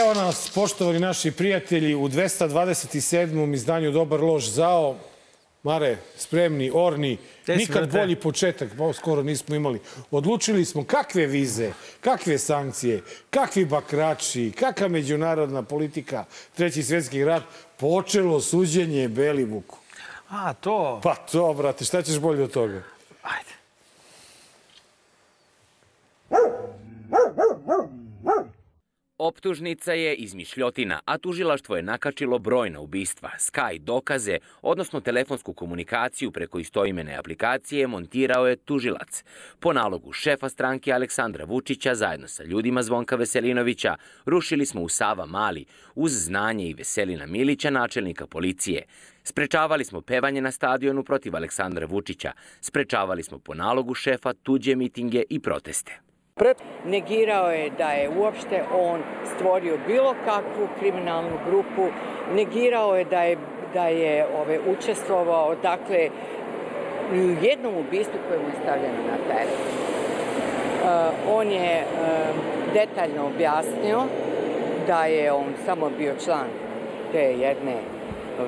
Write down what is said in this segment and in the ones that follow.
Evo nas, poštovani naši prijatelji, u 227. izdanju Dobar lož zao. Mare, spremni, orni, si, nikad bolji početak, pa skoro nismo imali. Odlučili smo kakve vize, kakve sankcije, kakvi bakrači, kakva međunarodna politika, treći svjetski rat, počelo suđenje Belivuku. A, to. Pa to, brate, šta ćeš bolje od toga? Ajde. Optužnica je izmišljotina, a tužilaštvo je nakačilo brojna ubistva, Sky dokaze, odnosno telefonsku komunikaciju preko istoimene aplikacije montirao je tužilac. Po nalogu šefa stranke Aleksandra Vučića zajedno sa ljudima Zvonka Veselinovića rušili smo u Sava Mali uz znanje i Veselina Milića, načelnika policije. Sprečavali smo pevanje na stadionu protiv Aleksandra Vučića. Sprečavali smo po nalogu šefa tuđe mitinge i proteste. Negirao je da je uopšte on stvorio bilo kakvu kriminalnu grupu, negirao je da je, da je ove, učestvovao dakle, u jednom ubistvu koje mu je stavljeno na teret. Uh, on je uh, detaljno objasnio da je on samo bio član te jedne uh,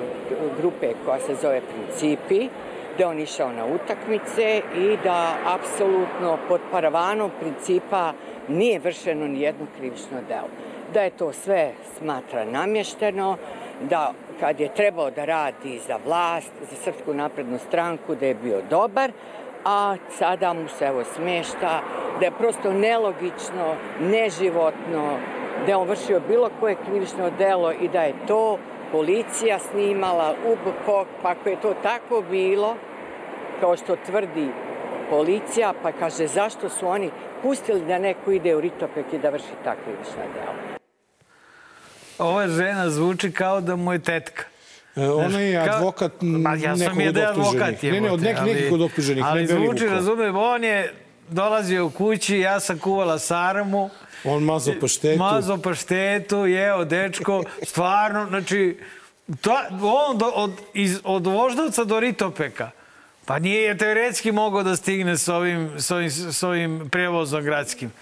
grupe koja se zove Principi, da on išao na utakmice i da apsolutno pod paravanom principa nije vršeno ni jedno krivično delo. Da je to sve smatra namješteno, da kad je trebao da radi za vlast, za Srpsku naprednu stranku, da je bio dobar, a sada mu se evo smešta, da je prosto nelogično, neživotno, da je on vršio bilo koje krivično delo i da je to policija snimala, UBPOK, pa ako je to tako bilo, kao što tvrdi policija, pa kaže zašto su oni pustili da neko ide u Ritopek i da vrši ta krivična dela. Ova žena zvuči kao da mu je tetka. E, ona je Kao- advokat Ma, ja sam nekog je da je advokat Ne, ne, od nek, nekih od optuženih, ali zvuči, razumem, on je dolazio u kući, ja sam kuvala sarmu, On mazao paštetu. mazao paštetu, jeo dečko, stvarno, znači, ta, on do, od, iz, od Voždovca do Ritopeka, pa nije je teoretski mogao da stigne s ovim, s ovim, s ovim prevozom gradskim.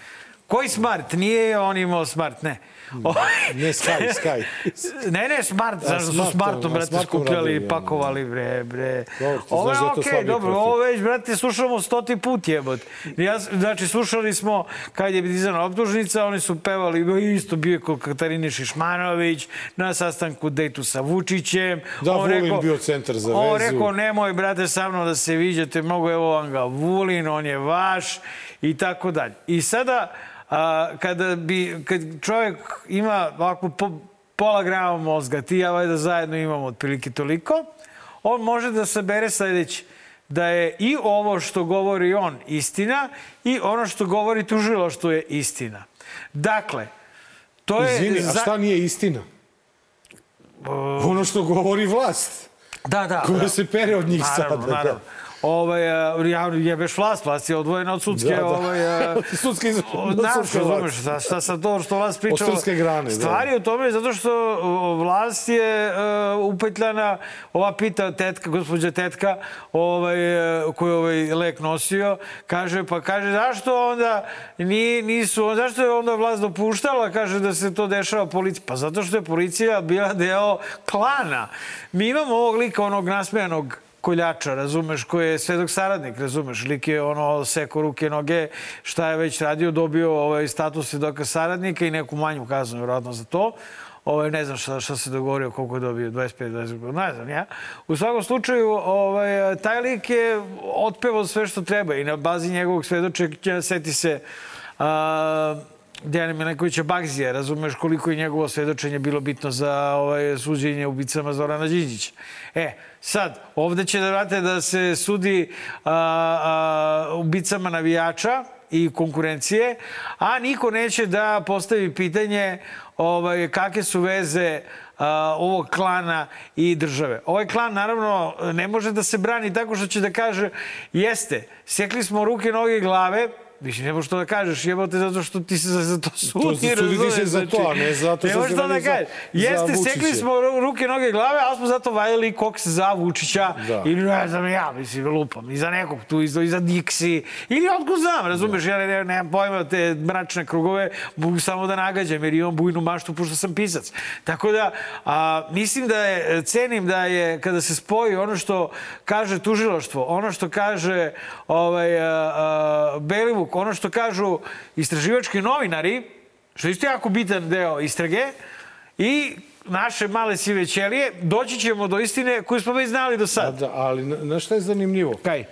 Koji smart? Nije on imao smart, ne. Ne, Sky, Sky. Ne, ne, smart, zašto su Smartom, brate, smartom skupljali i pakovali, bre, bre. Dobro, Ovo je da okej, slabiji dobro, profil. ovo već, brate, slušamo stoti put jebot. Ja, znači, slušali smo kad je dizana optužnica, oni su pevali, isto bio je kod Katarine Šišmanović, na sastanku dejtu sa Vučićem. Da, On Vulin bio centar za On vezu. rekao, nemoj, brate, sa mnom da se viđate, mogu, evo vam ga Vulin, on je vaš i tako dalje. I sada, a, kada bi, kad čovjek ima ovako po, pola grama mozga, ti ja valjda zajedno imamo otprilike toliko, on može da sabere sledeći da je i ovo što govori on istina i ono što govori tužilaštvo je istina. Dakle, to je... Izvini, a šta nije istina? Ono što govori vlast. Da, da. Koja da. se pere od njih Naravno, sada. naravno. Ovaj, a, ja, jebeš vlast, vlast je odvojena od sudske. Da, da. Ovaj, a, Sudske iz- Znaš, razumeš, šta, šta sad to što vlast priča... Od sudske grane, da. Stvari je u tome zato što vlast je uh, upetljana, ova pita tetka, gospođa tetka, ovaj, e, koju je ovaj lek nosio, kaže, pa kaže, zašto onda ni, nisu, zašto je onda vlast dopuštala, kaže, da se to dešava policiji? Pa zato što je policija bila deo klana. Mi imamo ovog lika, onog nasmejanog koljača, razumeš, koji je svedok saradnik, razumeš, lik je ono seko ruke, noge, šta je već radio, dobio ovaj status svedoka saradnika i neku manju kaznu, vjerojatno za to. Ovaj, ne znam šta, šta se dogovorio, koliko je dobio, 25, 20, ne znam ja. U svakom slučaju, ovaj, taj lik je otpevao sve što treba i na bazi njegovog svedočenja seti se a, Dejana Milenkovića Bagzija, razumeš koliko je njegovo svedočenje bilo bitno za ovaj, suđenje ubicama Zorana Đinđića. E, sad, ovde će da vrate da se sudi a, a, ubicama navijača i konkurencije, a niko neće da postavi pitanje ovaj, kakve su veze a, ovog klana i države. Ovaj klan, naravno, ne može da se brani tako što će da kaže jeste, sekli smo ruke, noge i glave, Mislim, ne možeš to da kažeš, jebote, zato što ti se za, za to sudi. To se sudi razumeš? se za to, a ne zato Ne što možeš se to da kažeš. Jeste, sekli smo ru- ruke, noge, glave, ali smo zato valjali koks za Vučića Da. ili ne znam ja, mislim, lupam, i za nekog tu, i za, i za Dixi, ili otko znam, razumeš, ja ne, ne, nemam pojma te mračne krugove, mogu samo da nagađam, jer imam bujnu maštu, pošto sam pisac. Tako da, a, mislim da je, cenim da je, kada se spoji ono što kaže tužilaštvo, ono što kaže ovaj, a, a, Belivuk, ono što kažu istraživački novinari, što je isto jako bitan deo istrage, i naše male sive ćelije, doći ćemo do istine koju smo već znali do sad. Da, ali na, na šta je zanimljivo? Kaj? E,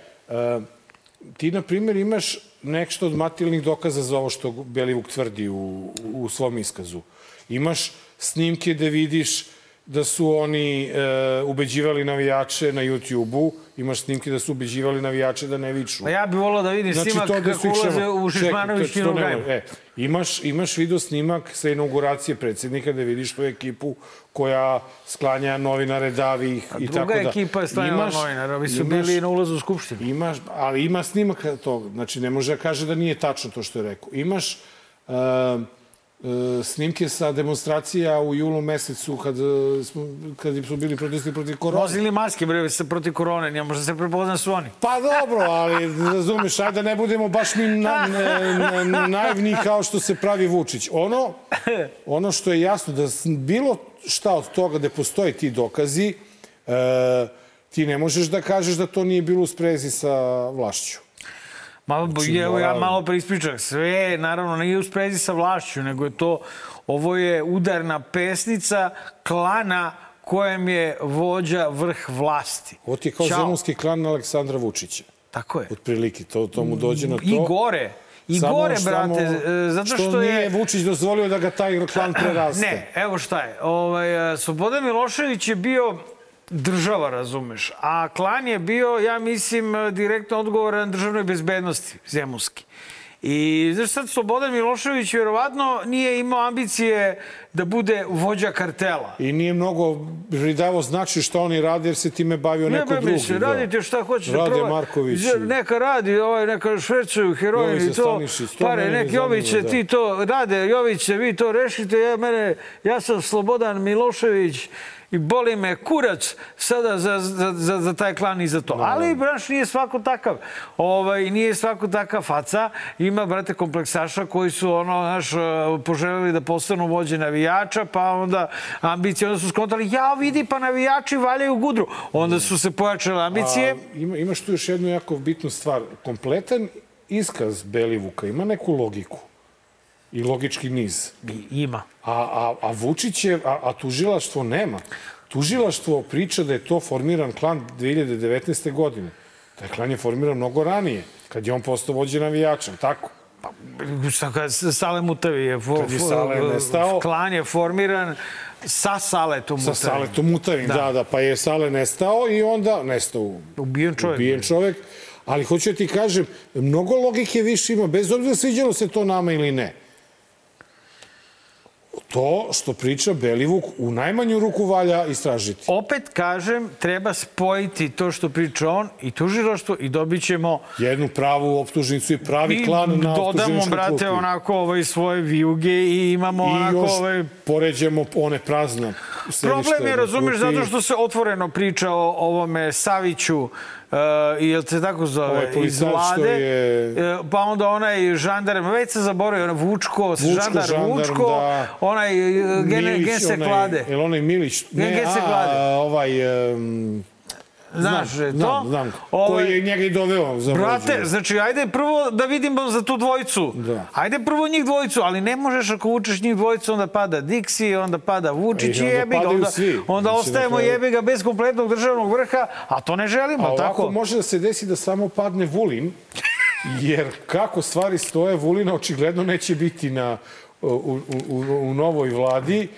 ti, na primjer, imaš nešto od materijalnih dokaza za ovo što Belivuk tvrdi u, u svom iskazu. Imaš snimke da vidiš da su oni e, ubeđivali navijače na YouTube-u, imaš snimke da su ubeđivali navijače da ne viču. Pa ja bih volao da vidim Znači, snimak da kako ulaze u Šišmanović može. E, imaš, imaš video snimak sa inauguracije predsjednika da vidiš tu ekipu koja sklanja novinare, davi ih i tako Druga da. ekipa je stanjala Imaš- novinara, ovi su bili na ulazu u Skupštinu. Imaš, ali ima snimak toga. Znači, ne može da kaže da nije tačno to što je rekao. Imaš uh, snimke sa demonstracija u julu mesecu kad, uh, smo, kad su bili protesti protiv korona. Vozili maske, bre, se protiv korone, ne može da se prepozna su oni. Pa dobro, ali razumeš, ajde da ne budemo baš mi na, na, na, naivni kao što se pravi Vučić. Ono, ono što je jasno, da bilo šta od toga da postoje ti dokazi, e, ti ne možeš da kažeš da to nije bilo u sprezi sa vlašću. Ma, Znači, evo ja malo preispričam. Sve je, naravno, nije u sprezi sa vlašću, nego je to, ovo je udarna pesnica klana kojem je vođa vrh vlasti. Ovo ti je kao Ćao. zemunski klan Aleksandra Vučića. Tako je. Otprilike, to, to mu dođe na to. I gore. I Samo- gore, brate, e, zato što, što je... nije Vučić dozvolio da ga taj klan preraste. Ne, evo šta je. Ovaj, e, Slobodan Milošević je bio država, razumeš, a klan je bio, ja mislim, direktno odgovoran državnoj bezbednosti, zemunski. I znaš sad, Slobodan Milošević vjerovatno nije imao ambicije da bude vođa kartela. I nije mnogo pridavao znači šta oni rade, jer se time bavio Ne, neko drugi. mislim, radite šta hoćete. Rade probaj. Marković. Neka radi, ovaj, neka švercuju heroin i to. Stanišić, to Pare, nek Joviće, da. ti to rade, Joviće, vi to rešite. Ja, mene, ja sam Slobodan Milošević i boli me kurac sada za, za, za, za taj klan i za to. Ali, braš, nije svako takav. Ovaj, nije svako takav faca. Ima, brate, kompleksaša koji su, ono, znaš, eh, poželjeli da postanu vođe navijača, pa onda ambicije, onda su skontali, ja vidi, pa navijači valjaju gudru. Onda su se pojačale ambicije. A, ima, imaš tu još jednu jako bitnu stvar. Kompletan iskaz Belivuka ima neku logiku i logički niz. I- Ima. A, a, a Vučić je, a, a tužilaštvo nema. Tužilaštvo priča da je to formiran klan 2019. godine. Taj klan je formiran mnogo ranije, kad je on postao vođe navijača, tako? Šta kad Sale Mutavi je, fo, je Sale nestao. klan je formiran sa Saletom Sa Mutavim. Saletom Mutavim, da. da, da, pa je Sale nestao i onda nestao Ubijen čovjek. ubijen čovek. Ali hoću da ti kažem, mnogo logike više ima, bez obzira sviđalo se to nama ili ne. To što priča Belivuk u najmanju ruku valja istražiti. Opet kažem, treba spojiti to što priča on i tužilaštvo i dobit ćemo Jednu pravu optužnicu i pravi i klan na dodamo, optuženičkoj brate, klupi. onako ovaj, svoje vijuge i imamo I onako još ovaj, poređemo one sedišta Problem je, razumeš, klupi. zato što se otvoreno priča o ovome Saviću, uh, jel se tako zove, Ovaj iz vlade, je- e, pa onda onaj žandarm, već se zaboravio, Vučko, Vučko, žandar žandarm, Vučko, da. onaj e, gene, Milić, gense onaj- klade. Je li onaj Milić? Gen- Gense a, klade. ovaj... Um, Znaš, znam, to? znam. Ovaj- Koji je njega i doveo za Brate, vođu. znači, ajde prvo da vidimo za tu dvojicu. Da. Ajde prvo njih dvojicu, ali ne možeš ako vučeš njih dvojicu, onda pada Dixi, onda pada Vučić I jebi ga. Onda, svi. onda Znači, ostajemo kraju- jebi ga bez kompletnog državnog vrha, a to ne želimo, A ovako tako? može da se desi da samo padne Vulin, jer kako stvari stoje, Vulina očigledno neće biti na, u, u, u, u novoj vladi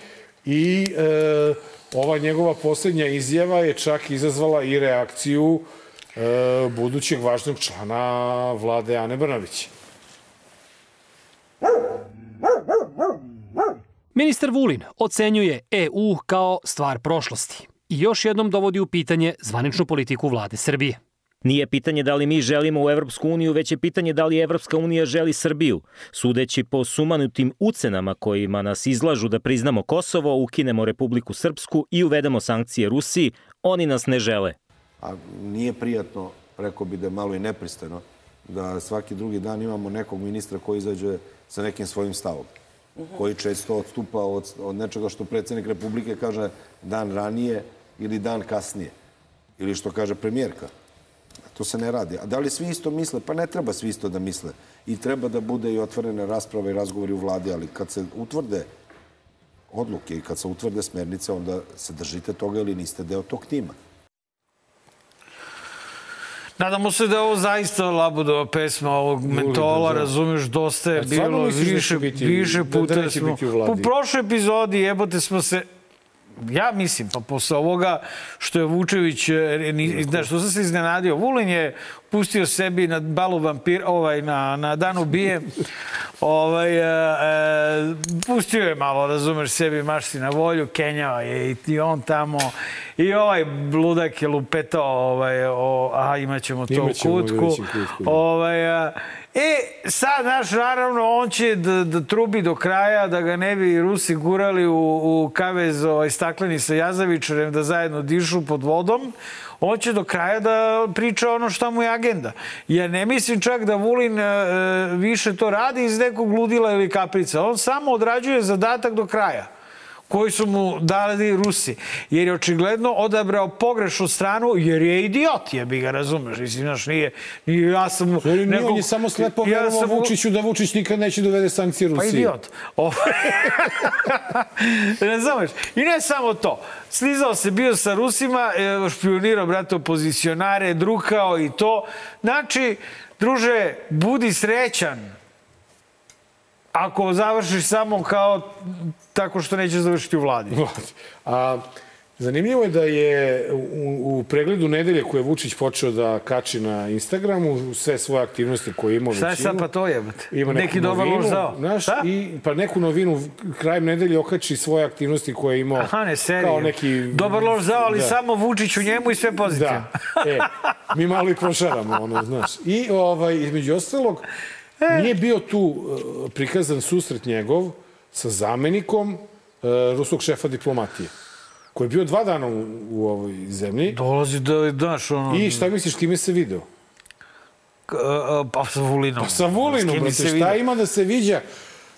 i e, ova njegova posljednja izjava je čak izazvala i reakciju e, budućeg važnog člana vlade Ane Brnabić. Ministar Vulin ocenjuje EU kao stvar prošlosti i još jednom dovodi u pitanje zvaničnu politiku vlade Srbije. Nije pitanje da li mi želimo u Evropsku uniju, već je pitanje da li Evropska unija želi Srbiju. Sudeći po sumanutim ucenama kojima nas izlažu da priznamo Kosovo, ukinemo Republiku Srpsku i uvedemo sankcije Rusiji, oni nas ne žele. A nije prijatno, rekao bi da je malo i nepristojno, da svaki drugi dan imamo nekog ministra koji izađe sa nekim svojim stavom koji često odstupa od, od nečega što predsednik Republike kaže dan ranije ili dan kasnije. Ili što kaže premijerka. To se ne radi. A da li svi isto misle? Pa ne treba svi isto da misle. I treba da bude i otvorene rasprave i razgovori u vladi, ali kad se utvrde odluke i kad se utvrde smernice, onda se držite toga ili niste deo tog tima. Nadamo se da je ovo zaista Labudova pesma ovog mentola, da. razumeš, dosta je stvarno bilo, da više, biti- više da- da puta neće smo... biti u vladi? U prošloj epizodi jebote smo se ja mislim, pa posle ovoga što je Vučević, e, ni- znaš, što sam se iznenadio, Vulin je pustio sebi na balu vampir, ovaj, na, na danu bije, ovaj, e, e, pustio je malo, razumeš, sebi mašti na volju, Kenjao je i, i on tamo, i ovaj bludak je lupetao, ovaj, o, a imaćemo to Imaćemo, u kutku, da. Ovaj, a, e, sad, znaš, naravno, on će da, da trubi do kraja, da ga ne bi Rusi gurali u, u kavez ovaj, stakleni sa Jazavičarem, da zajedno dišu pod vodom. On će do kraja da priča ono šta mu je agenda. Ja ne mislim čak da Vulin e, više to radi iz nekog ludila ili kaprica. On samo odrađuje zadatak do kraja koji su mu dali Rusi. Jer je očigledno odabrao pogrešnu stranu, jer je idiot, je bi ga razumeš. Mislim, znaš, nije, nije ja sam... Sorry, nekog- on je samo slepo ja verovao sam Vučiću da Vučić nikad neće dovede sankcije Pa Rusiji. idiot. O- Razumeš? I ne samo to. Slizao se bio sa Rusima, špionirao, brate, opozicionare, drukao i to. Znači, druže, budi srećan. Ako završiš samo kao tako što nećeš završiti u vladi. A, zanimljivo je da je u, u pregledu nedelje koje je Vučić počeo da kači na Instagramu sve svoje aktivnosti koje ima Šta je sad pa to jebate? Ima neku Neki dobar loš zao. Znaš, i, pa neku novinu krajem nedelje okači svoje aktivnosti koje je imao Aha, ne, seriju. kao neki... Dobar loš zao, ali Da. samo Vučić u njemu i sve pozitivno. Da. E, mi malo i prošaramo, ono, znaš. I, ovaj, između ostalog, E. nije bio tu uh, prikazan susret njegov sa zamenikom uh, ruskog šefa diplomatije, koji je bio dva dana u, u ovoj zemlji. Dolazi da, znaš, ono... I šta misliš, kime se video? A, Pa sa Vulinom. Pa sa Vulinom, brate, šta vidio? ima da se viđa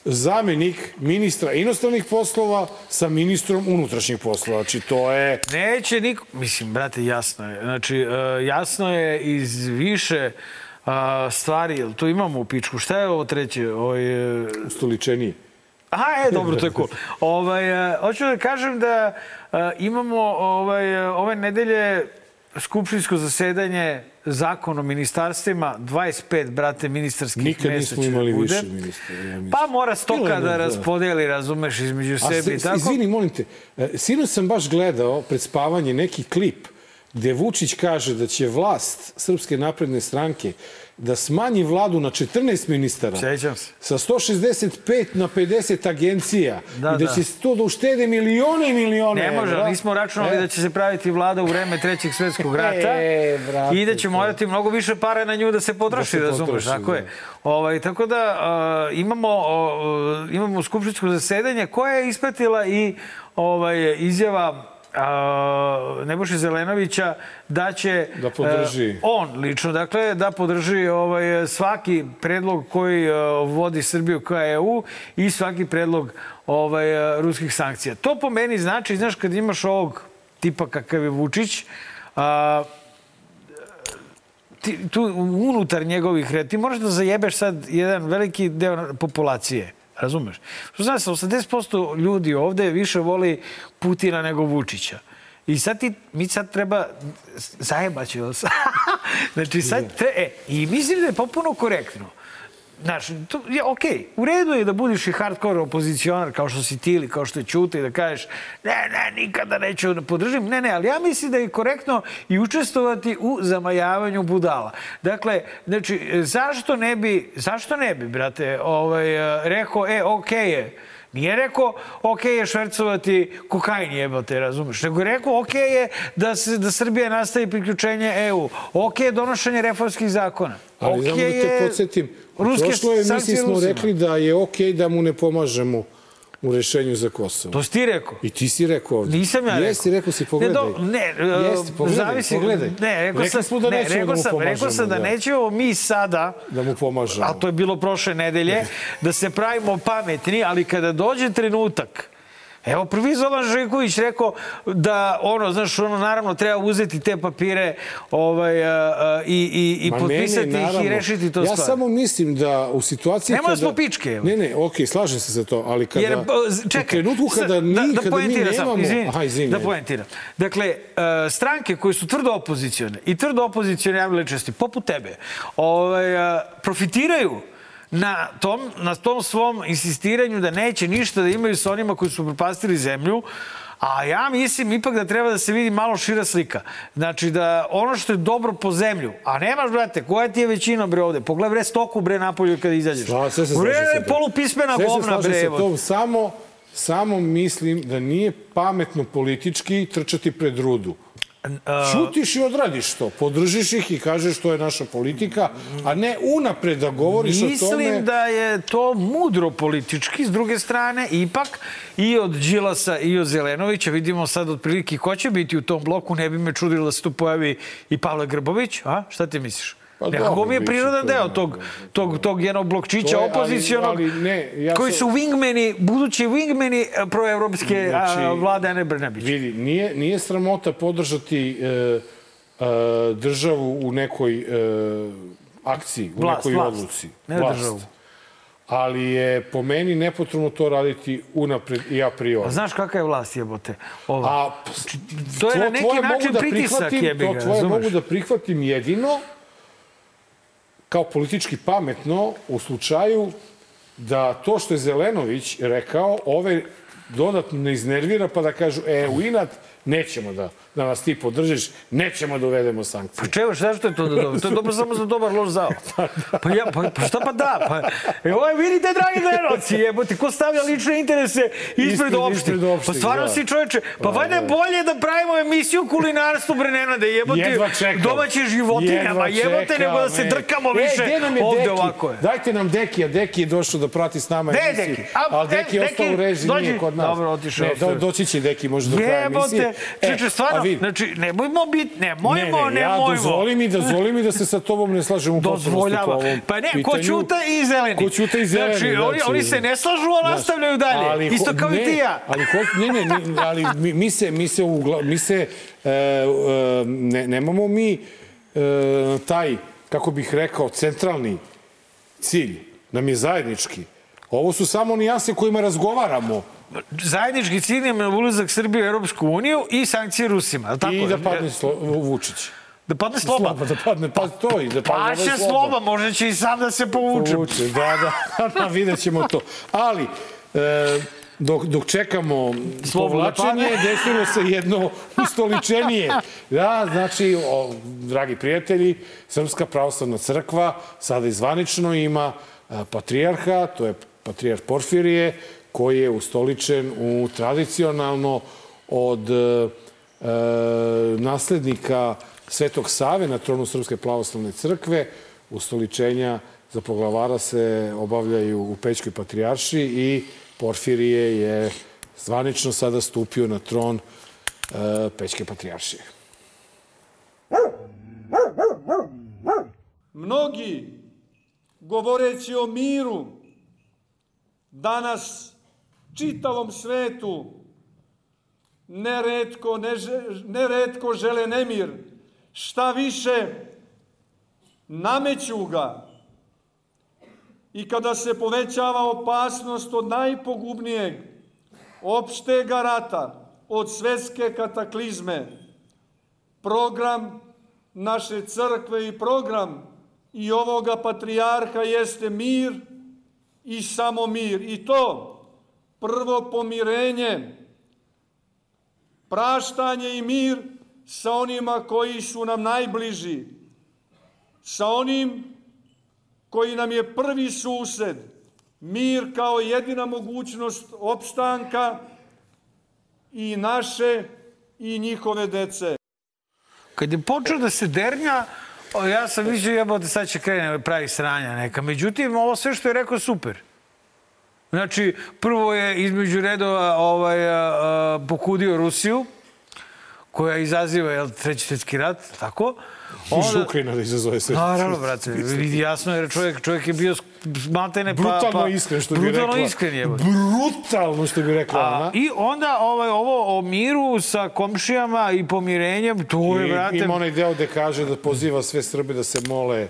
zamenik ministra inostranih poslova sa ministrom unutrašnjih poslova. Znači, to je... Neće niko... Mislim, brate, jasno je. Znači, e, jasno je iz više a, stvari. Jel tu imamo u pičku? Šta je ovo treće? Ovaj, e. Aha, e, dobro, to je cool. Ovaj, e, hoću da kažem da e, imamo ovaj, e, ove nedelje skupštinsko zasedanje zakon o ministarstvima, 25, brate, ministarskih Nikad mesta nismo imali bude. više ministra. Ja mislim. Pa mora stoka Bilo da da. raspodeli, razumeš, između sebe i se, tako. izvini, molim te, e, sinoć sam baš gledao pred spavanje neki klip gde Vučić kaže da će vlast Srpske napredne stranke da smanji vladu na 14 ministara. Sećam se. Sa 165 na 50 agencija. Da, I da, da. će to da uštede milione i milione Ne može, evra. nismo računali E, da će se praviti vlada u vreme trećeg svetskog rata E, brate, i da će morati mnogo više para na nju da se potroši, Da se razumeš, potroši, tako je. da. Ovaj, tako da a, imamo, o, imamo skupštinsko zasedanje koje je ispratila i ovaj, izjava a, Nebojše Zelenovića da će Da podrži. e, on lično dakle da podrži ovaj svaki predlog koji e, vodi Srbiju ka EU i svaki predlog ovaj ruskih sankcija. To po meni znači, znaš, kad imaš ovog tipa kakav je Vučić, a, ti, tu unutar njegovih red, ti možeš da zajebeš sad jedan veliki deo populacije. Razumeš? Što znaš, 80% ljudi ovde više voli Putina nego Vučića. I sad ti, mi sad treba, zajebaću vas. znači sad, tre, e, i mislim da je popuno korektno. Znaš, to je okej. U redu je da budiš i hardcore opozicionar kao što si ti ili kao što je Ćuta i da kažeš ne, ne, nikada neću da podržim. Ne, ne, ali ja mislim da je korektno i učestvovati u zamajavanju budala. Dakle, znači, zašto ne bi, zašto ne bi, brate, ovaj, eh, rekao, e, okej je, Nije rekao, ok je švercovati kokain jebote, razumeš? Nego je rekao, ok je da, se, da Srbija nastavi priključenje EU. Ok je donošenje reformskih zakona. Ali ok samo da te je podsjetim, u prošloj emisiji smo Rusima. rekli da je okej da mu ne pomažemo u rešenju za Kosovo. To si ti rekao. I ti si rekao ovdje. Nisam ja rekao. Jesi, rekao si, pogledaj. Ne, do, ne, Jesi, pogledaj, zavisi, pogledaj. Ne, rekao Rekli sam, da ne, rekao da sam, rekao sam da, da. nećemo mi sada, Da mu pomažemo. a to je bilo prošle nedelje, da se pravimo pametni, ali kada dođe trenutak, Evo, prvi Zoran Živković rekao da, ono, znaš, ono, naravno, treba uzeti te papire ovaj, a, a, i, i, i Ma potpisati ih i rešiti to ja stvar. samo mislim da u situaciji Nemoj da kada... smo pičke, evo. Ne, ne, okej, slažem se za to, ali kada... Jer, čekaj, u trenutku kada, sad, mi, da, da kada mi nemamo... Sam, izvini, Aha, izvini. da poentiram. Dakle, stranke koje su tvrdo opozicione i tvrdo opozicione javne ličnosti, poput tebe, ovaj, profitiraju na tom, na tom svom insistiranju da neće ništa da imaju sa onima koji su propastili zemlju, A ja mislim ipak da treba da se vidi malo šira slika. Znači da ono što je dobro po zemlju, a nemaš, brate, koja ti je većina bre ovde? Pogledaj bre stoku bre napolju kada izađeš. Sla, sve se Bre, tim. polupismena Sve se govna bre. sa evo. tom, samo, samo mislim da nije pametno politički trčati pred rudu. Šutiš i odradiš to. Podržiš ih i kažeš to je naša politika, a ne unapred da govoriš o tome... Mislim da je to mudro politički, s druge strane, ipak i od Đilasa i od Zelenovića, vidimo sad otprilike ko će biti u tom bloku, ne bi me čudilo da se tu pojavi i Pavle Grbović, a? Šta ti misliš? Pa Nekako dobro, mi je prirodan deo da, tog, tog, tog jednog blokčića je, ali- opozicionog, ali ne, ja koji sam- su wingmeni, budući wingmeni eh, proevropske Znači, a, vlade Ane Brnabić. Vidi, nije, nije sramota podržati e, e, državu u nekoj e, akciji, u Vlast, nekoj vlast. odluci. Ne državu. Ali je po meni nepotrebno to raditi unapred i a priori. A znaš kakva je vlast jebote? Ova. A To je na neki način da pritisak, prihvatim- jebi ga, To tvoje mogu da prihvatim jedino kao politički pametno u slučaju da to što je Zelenović rekao, ove dodatno ne iznervira pa da kažu, e, u inat nećemo da, da nas ti podržiš, nećemo da uvedemo sankcije. Pa čevo, zašto je to da dobro? To je dobro samo za dobar loš zao. Pa, ja, pa, pa šta pa da? Pa, evo, vidite, dragi gledalci, jebote, ko stavlja lične interese ispred, Ispred- opštih. ispred opštih, Pa stvarno da. si čoveče, pa valjda je bolje da pravimo emisiju kulinarstvu, bre, Nenade, jebote, Jedva čekam. domaće životinjama, Jedva jebote, čekam, nego da se e. drkamo E, više gde nam je ovde Deki? ovako je. Dajte nam Deki, a Deki je došao da prati s nama Gde je emisiju. Deki? A, Ali Deki je e, ostao u režiji, nije kod nas. Dobro, otišao, Ne, otišao. do, doći će Deki možda do kraja emisije. Čeče, a stvarno, vidi, znači, nemojmo biti, nemojmo, ne, ne, ja nemojmo. dozvoli mi, dozvoli mi da se sa tobom ne slažem u Dozvoljava. Pa ne, pitanju. ko Ćuta i Zeleni. Ko Ćuta i Zeleni, Znači, oni, znači, oni se ne slažu, a nastavljaju dalje. Ali Isto kao ne, i ti ja. Ali ho, ne, ne, ne, ali mi, mi se, mi se, ugla, mi se e, e, ne, nemamo mi e, taj, kako bih rekao, centralni cilj. Nam je zajednički. Ovo su samo nijanse kojima razgovaramo. Zajednički cilj je ulazak Srbije u Europsku uniju i sankcije Rusima. Tako? I da padne Vučić. Da padne sloba. Sloba, da padne, pa to i da padne Pa ovaj će sloba, možda će i sam da se povuče. Povuče, da, da, da, vidjet ćemo to. Ali, e, dok, dok čekamo Slobo da povlačenje, desilo se jedno ustoličenije. Da, znači, o, dragi prijatelji, Srpska pravoslavna crkva sada izvanično ima a, patrijarha, to je patrijarh Porfirije, koji je ustoličen u tradicionalno od e, e, naslednika Svetog Save na tronu Srpske pravoslavne crkve. Ustoličenja za poglavara se obavljaju u Pećkoj patrijaršiji i Porfirije je zvanično sada stupio na tron e, Pećke patrijaršije. Mnogi, govoreći o miru, danas čitavom svetu neretko, neretko žele nemir, šta više nameću ga. I kada se povećava opasnost od najpogubnijeg, opštega rata, od svetske kataklizme, program naše crkve i program i ovoga patrijarha jeste mir i samo mir. I to prvo pomirenje, praštanje i mir sa onima koji su nam najbliži, sa onim koji nam je prvi sused mir kao jedina mogućnost opštanka i naše i njihove dece. Kad je počeo da se dernja, ja sam mislio jebote sad će krene pravi sranja neka. Međutim, ovo sve što je rekao super. Znači, prvo je između redova ovaj, a, pokudio Rusiju, koja izaziva jel, treći svjetski rat, tako? Onda... Ukrajina da izazove sve. Naravno, brate, vidi jasno jer čovjek, čovjek je bio maltene pa... Brutalno pa, iskren, što bi brutalno rekla. iskren je. Brutalno, što bi rekla A, ona. I onda ovaj, ovo o miru sa komšijama i pomirenjem, to je, brate... ima onaj deo gde kaže da poziva sve Srbe da se mole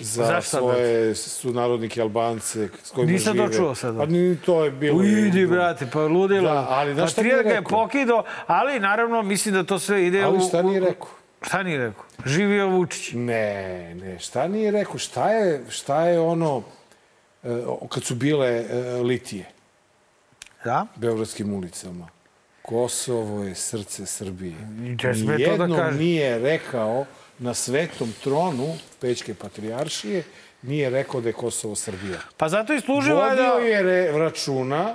za Zašto, svoje sunarodnike Albance s kojima Nisam žive. to čuo sad. A ni to je bilo... Idi, brate, pa ludilo. Da, ali znaš šta nije ga je rekao? pokido, ali naravno mislim da to sve ide Ali u... šta nije rekao? Šta nije rekao? Živio Vučić. Ne, ne, šta nije rekao? Šta je, šta je ono, e, kad su bile e, litije, Da? beogradskim ulicama? Kosovo je srce Srbije. da Nijednom kaže. nije rekao na svetom tronu Pećke patrijaršije, nije rekao da je Kosovo Srbija. Pa zato i služi Vodio valjda... je re, računa,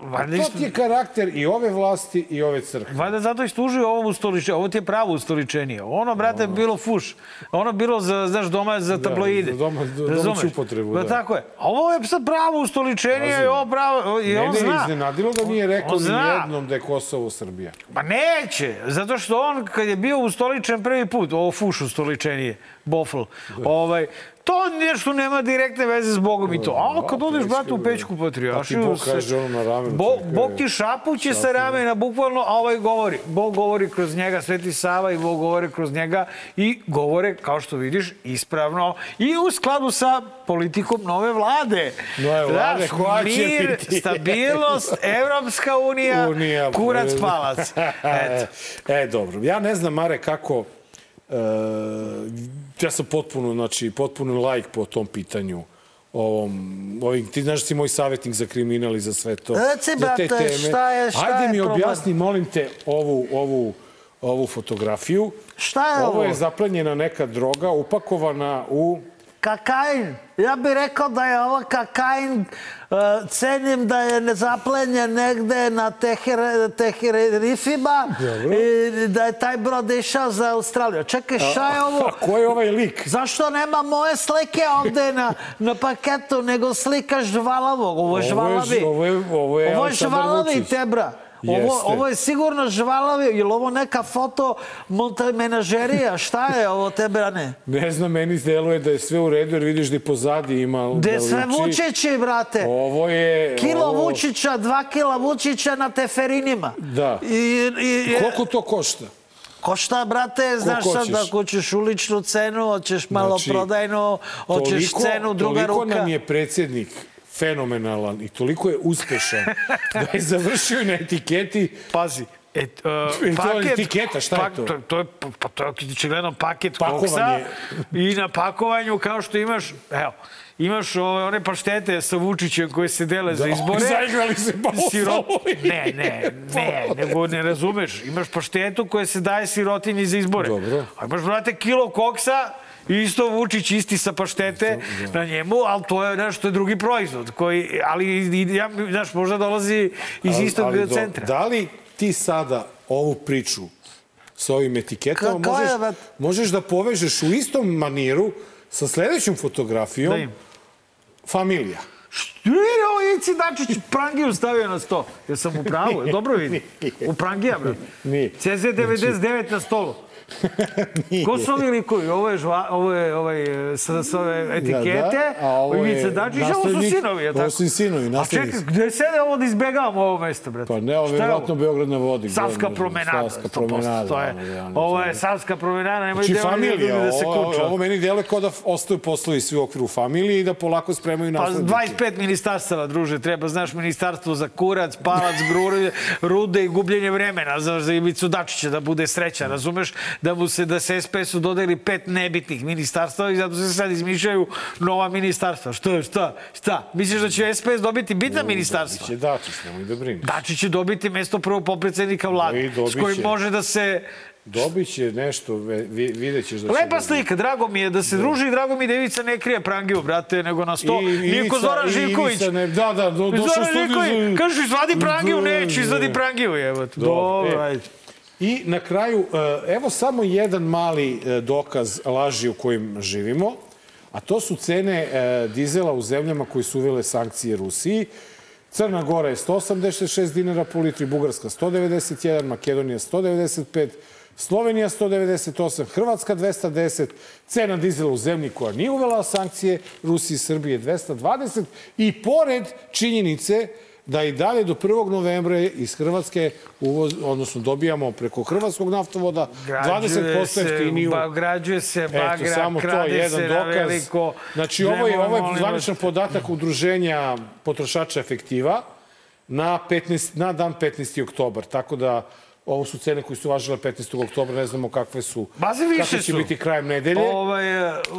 Valjda, to ti je karakter i ove vlasti i ove crkve. valjda zato i služi ovo ustoličenje. Ovo ti je pravo ustoličenije. Ono, brate, bilo fuš. Ono bilo za, znaš, doma za tabloide. za doma- do- Razumeš? domaću upotrebu, Pa da. tako je. A Ovo je sad pravo ustoličenije Pazi. i ovo pravo... I on Mene je zna. iznenadilo da nije rekao On ni jednom da je Kosovo Srbija. Pa neće, zato što on kad je bio ustoličen prvi put, ovo fuš ustoličenije, bofl, ovaj, to nešto nema direktne veze s Bogom i to. A kad odeš, brate, u Pećku patrijaršiju... Pa ti Bog kaže ono na ramenu, Bo, Bog ti šapuće sa ramena, bukvalno, a ovaj govori. Bog govori kroz njega, Sveti Sava i Bog govori kroz njega i govore, kao što vidiš, ispravno i u skladu sa politikom nove vlade. Nove vlade, Znaš, koja će mir, biti? stabilnost, Evropska unija, Unija, kurac pa- palac. Eto. e, dobro. Ja ne znam, Mare, kako... E, ja sam potpuno, znači, potpuno lajk po tom pitanju ovom, ovim, ti znaš da si moj savjetnik za kriminal i za sve to. Reci, za te brate, teme. šta je- šta Ajde je mi problem? objasni, molim te, ovu, ovu, ovu fotografiju. Šta je ovo? Ovo je zaplenjena neka droga upakovana u... Kakain. Ja bih rekao da je ovo kakain. Uh, cenim da je nezaplenjen negde na Teher, Teherifima i da je taj brod išao za Australiju. Čekaj, šta je ovo? A ko je ovaj lik? Zašto nema moje slike ovde na, na paketu, nego slika žvalavog? Ovo je žvalavi. Ovo je, ovo je, Ovo je Aleksandar žvalavi, Vučić. tebra. Ovo, Jeste. ovo je sigurno žvalavi. Je li ovo neka foto menažerija? Šta je ovo, tebrane? Ne znam, meni deluje da je sve u redu, jer vidiš da i pozadi ima... Gde da sve. Vučići, brate? Ovo je... Kilo ovo- Vučića, dva kila Vučića na teferinima. Da. I, i, i, Koliko to košta? Košta, brate, znaš sad hoćeš? da ako ćeš uličnu cenu, hoćeš malo Znači, prodajnu, hoćeš cenu druga toliko ruka. nam je predsjednik fenomenalan i toliko je uspešan da je završio na etiketi Pazi, Et, uh, Je to etiketa, šta je to? to, to je, pa to je očigledno paket Pakovanje. koksa i na pakovanju kao što imaš, evo, imaš ove, one paštete sa Vučićem koje se dele za izbore. zaigrali se pa Siro... ostalo. Ne, ne, ne, nego ne razumeš. Imaš paštetu koja se daje sirotinji za izbore. Dobro. A imaš, brate, kilo koksa isto Vučić isti sa paštete na njemu, ali to je, znaš, to je drugi proizvod. Koji, ali, ja, znaš, možda dolazi iz Ali- istog ali do- centra. Da li ti sada ovu priču sa ovim etiketama Kako je, možeš, vat? možeš da povežeš u istom maniru sa sledećom fotografijom Da im. familija. Vidi ovo Ici Dačić Prangiju stavio na sto. Jesam u pravu, dobro vidi? U Prangija, bro. Nije. CZ99 na stolu. Ko su ovi likovi? Ovo je, žva, ovo je ovaj, sa, sa ove etikete, a ovo je Ivica Dačić, a ovo su sinovi, je ovo tako? su sinovi, A naslednici. čekaj, gde sede ovo da izbegavamo ovo mesto, brate? Pa ne, ovo je vjerojatno Beograd na vodi. Savska promenada, Savska 100%. promenada. To je, da, ovo je Savska promenada, nemoj Znači, da familija, da se ovo, kuča. ovo meni deluje kao da ostaju poslovi svi u okviru familije i da polako spremaju Pa naslednike. 25 ministarstava, druže, treba, znaš, ministarstvo za kurac, palac, grure, rude i gubljenje vremena, znaš, za Ivicu Dačića da bude srećan, razumeš? Da mu se, da se SPS-u dodeli pet nebitnih ministarstava i zato se sad izmišljaju nova ministarstva. Što, šta, šta? Misliš da će SPS dobiti bitna ministarstva? Će Dačić, nemoj da brineš. Dačić će dobiti mesto prvog popredsednika vlade, s kojim može da se Dobit će nešto, vidjet ćeš da će... Lepa slika, drago mi je da se druži i drago mi je da Ivica ne krije prangiju, brate, nego na sto. I- Nije ko Ivica- Zoran Živković. Ne- da, da, do- došao u Zoran studiju Živković, kažeš izvadi prangiju, Da, neću, izvadi da. prangiju, jebote. Dobro, Dobro, e. ajde. I na kraju, e, evo samo jedan mali e, dokaz laži u kojim živimo, a to su cene e, dizela u zemljama koji su uvele sankcije Rusiji. Crna Gora je 186 dinara po litri, Bugarska 191, Makedonija 195, Slovenija 198, Hrvatska 210, cena dizela u zemlji koja nije uvela sankcije Rusiji i Srbije 220 i pored činjenice da i dalje do 1. novembra iz Hrvatske uvoz, odnosno dobijamo preko hrvatskog naftovoda 20% jeftiniju. Ba, građuje se bagra, Eto, samo to, jedan se dokaz. veliko. Znači, ovo je, ovo je zvaničan podatak udruženja potrošača efektiva na, 15, na dan 15. oktobar. Tako da ovo su cene koje su važile 15. oktobra, ne znamo kakve su. Kakve će su. biti krajem nedelje. Ovaj,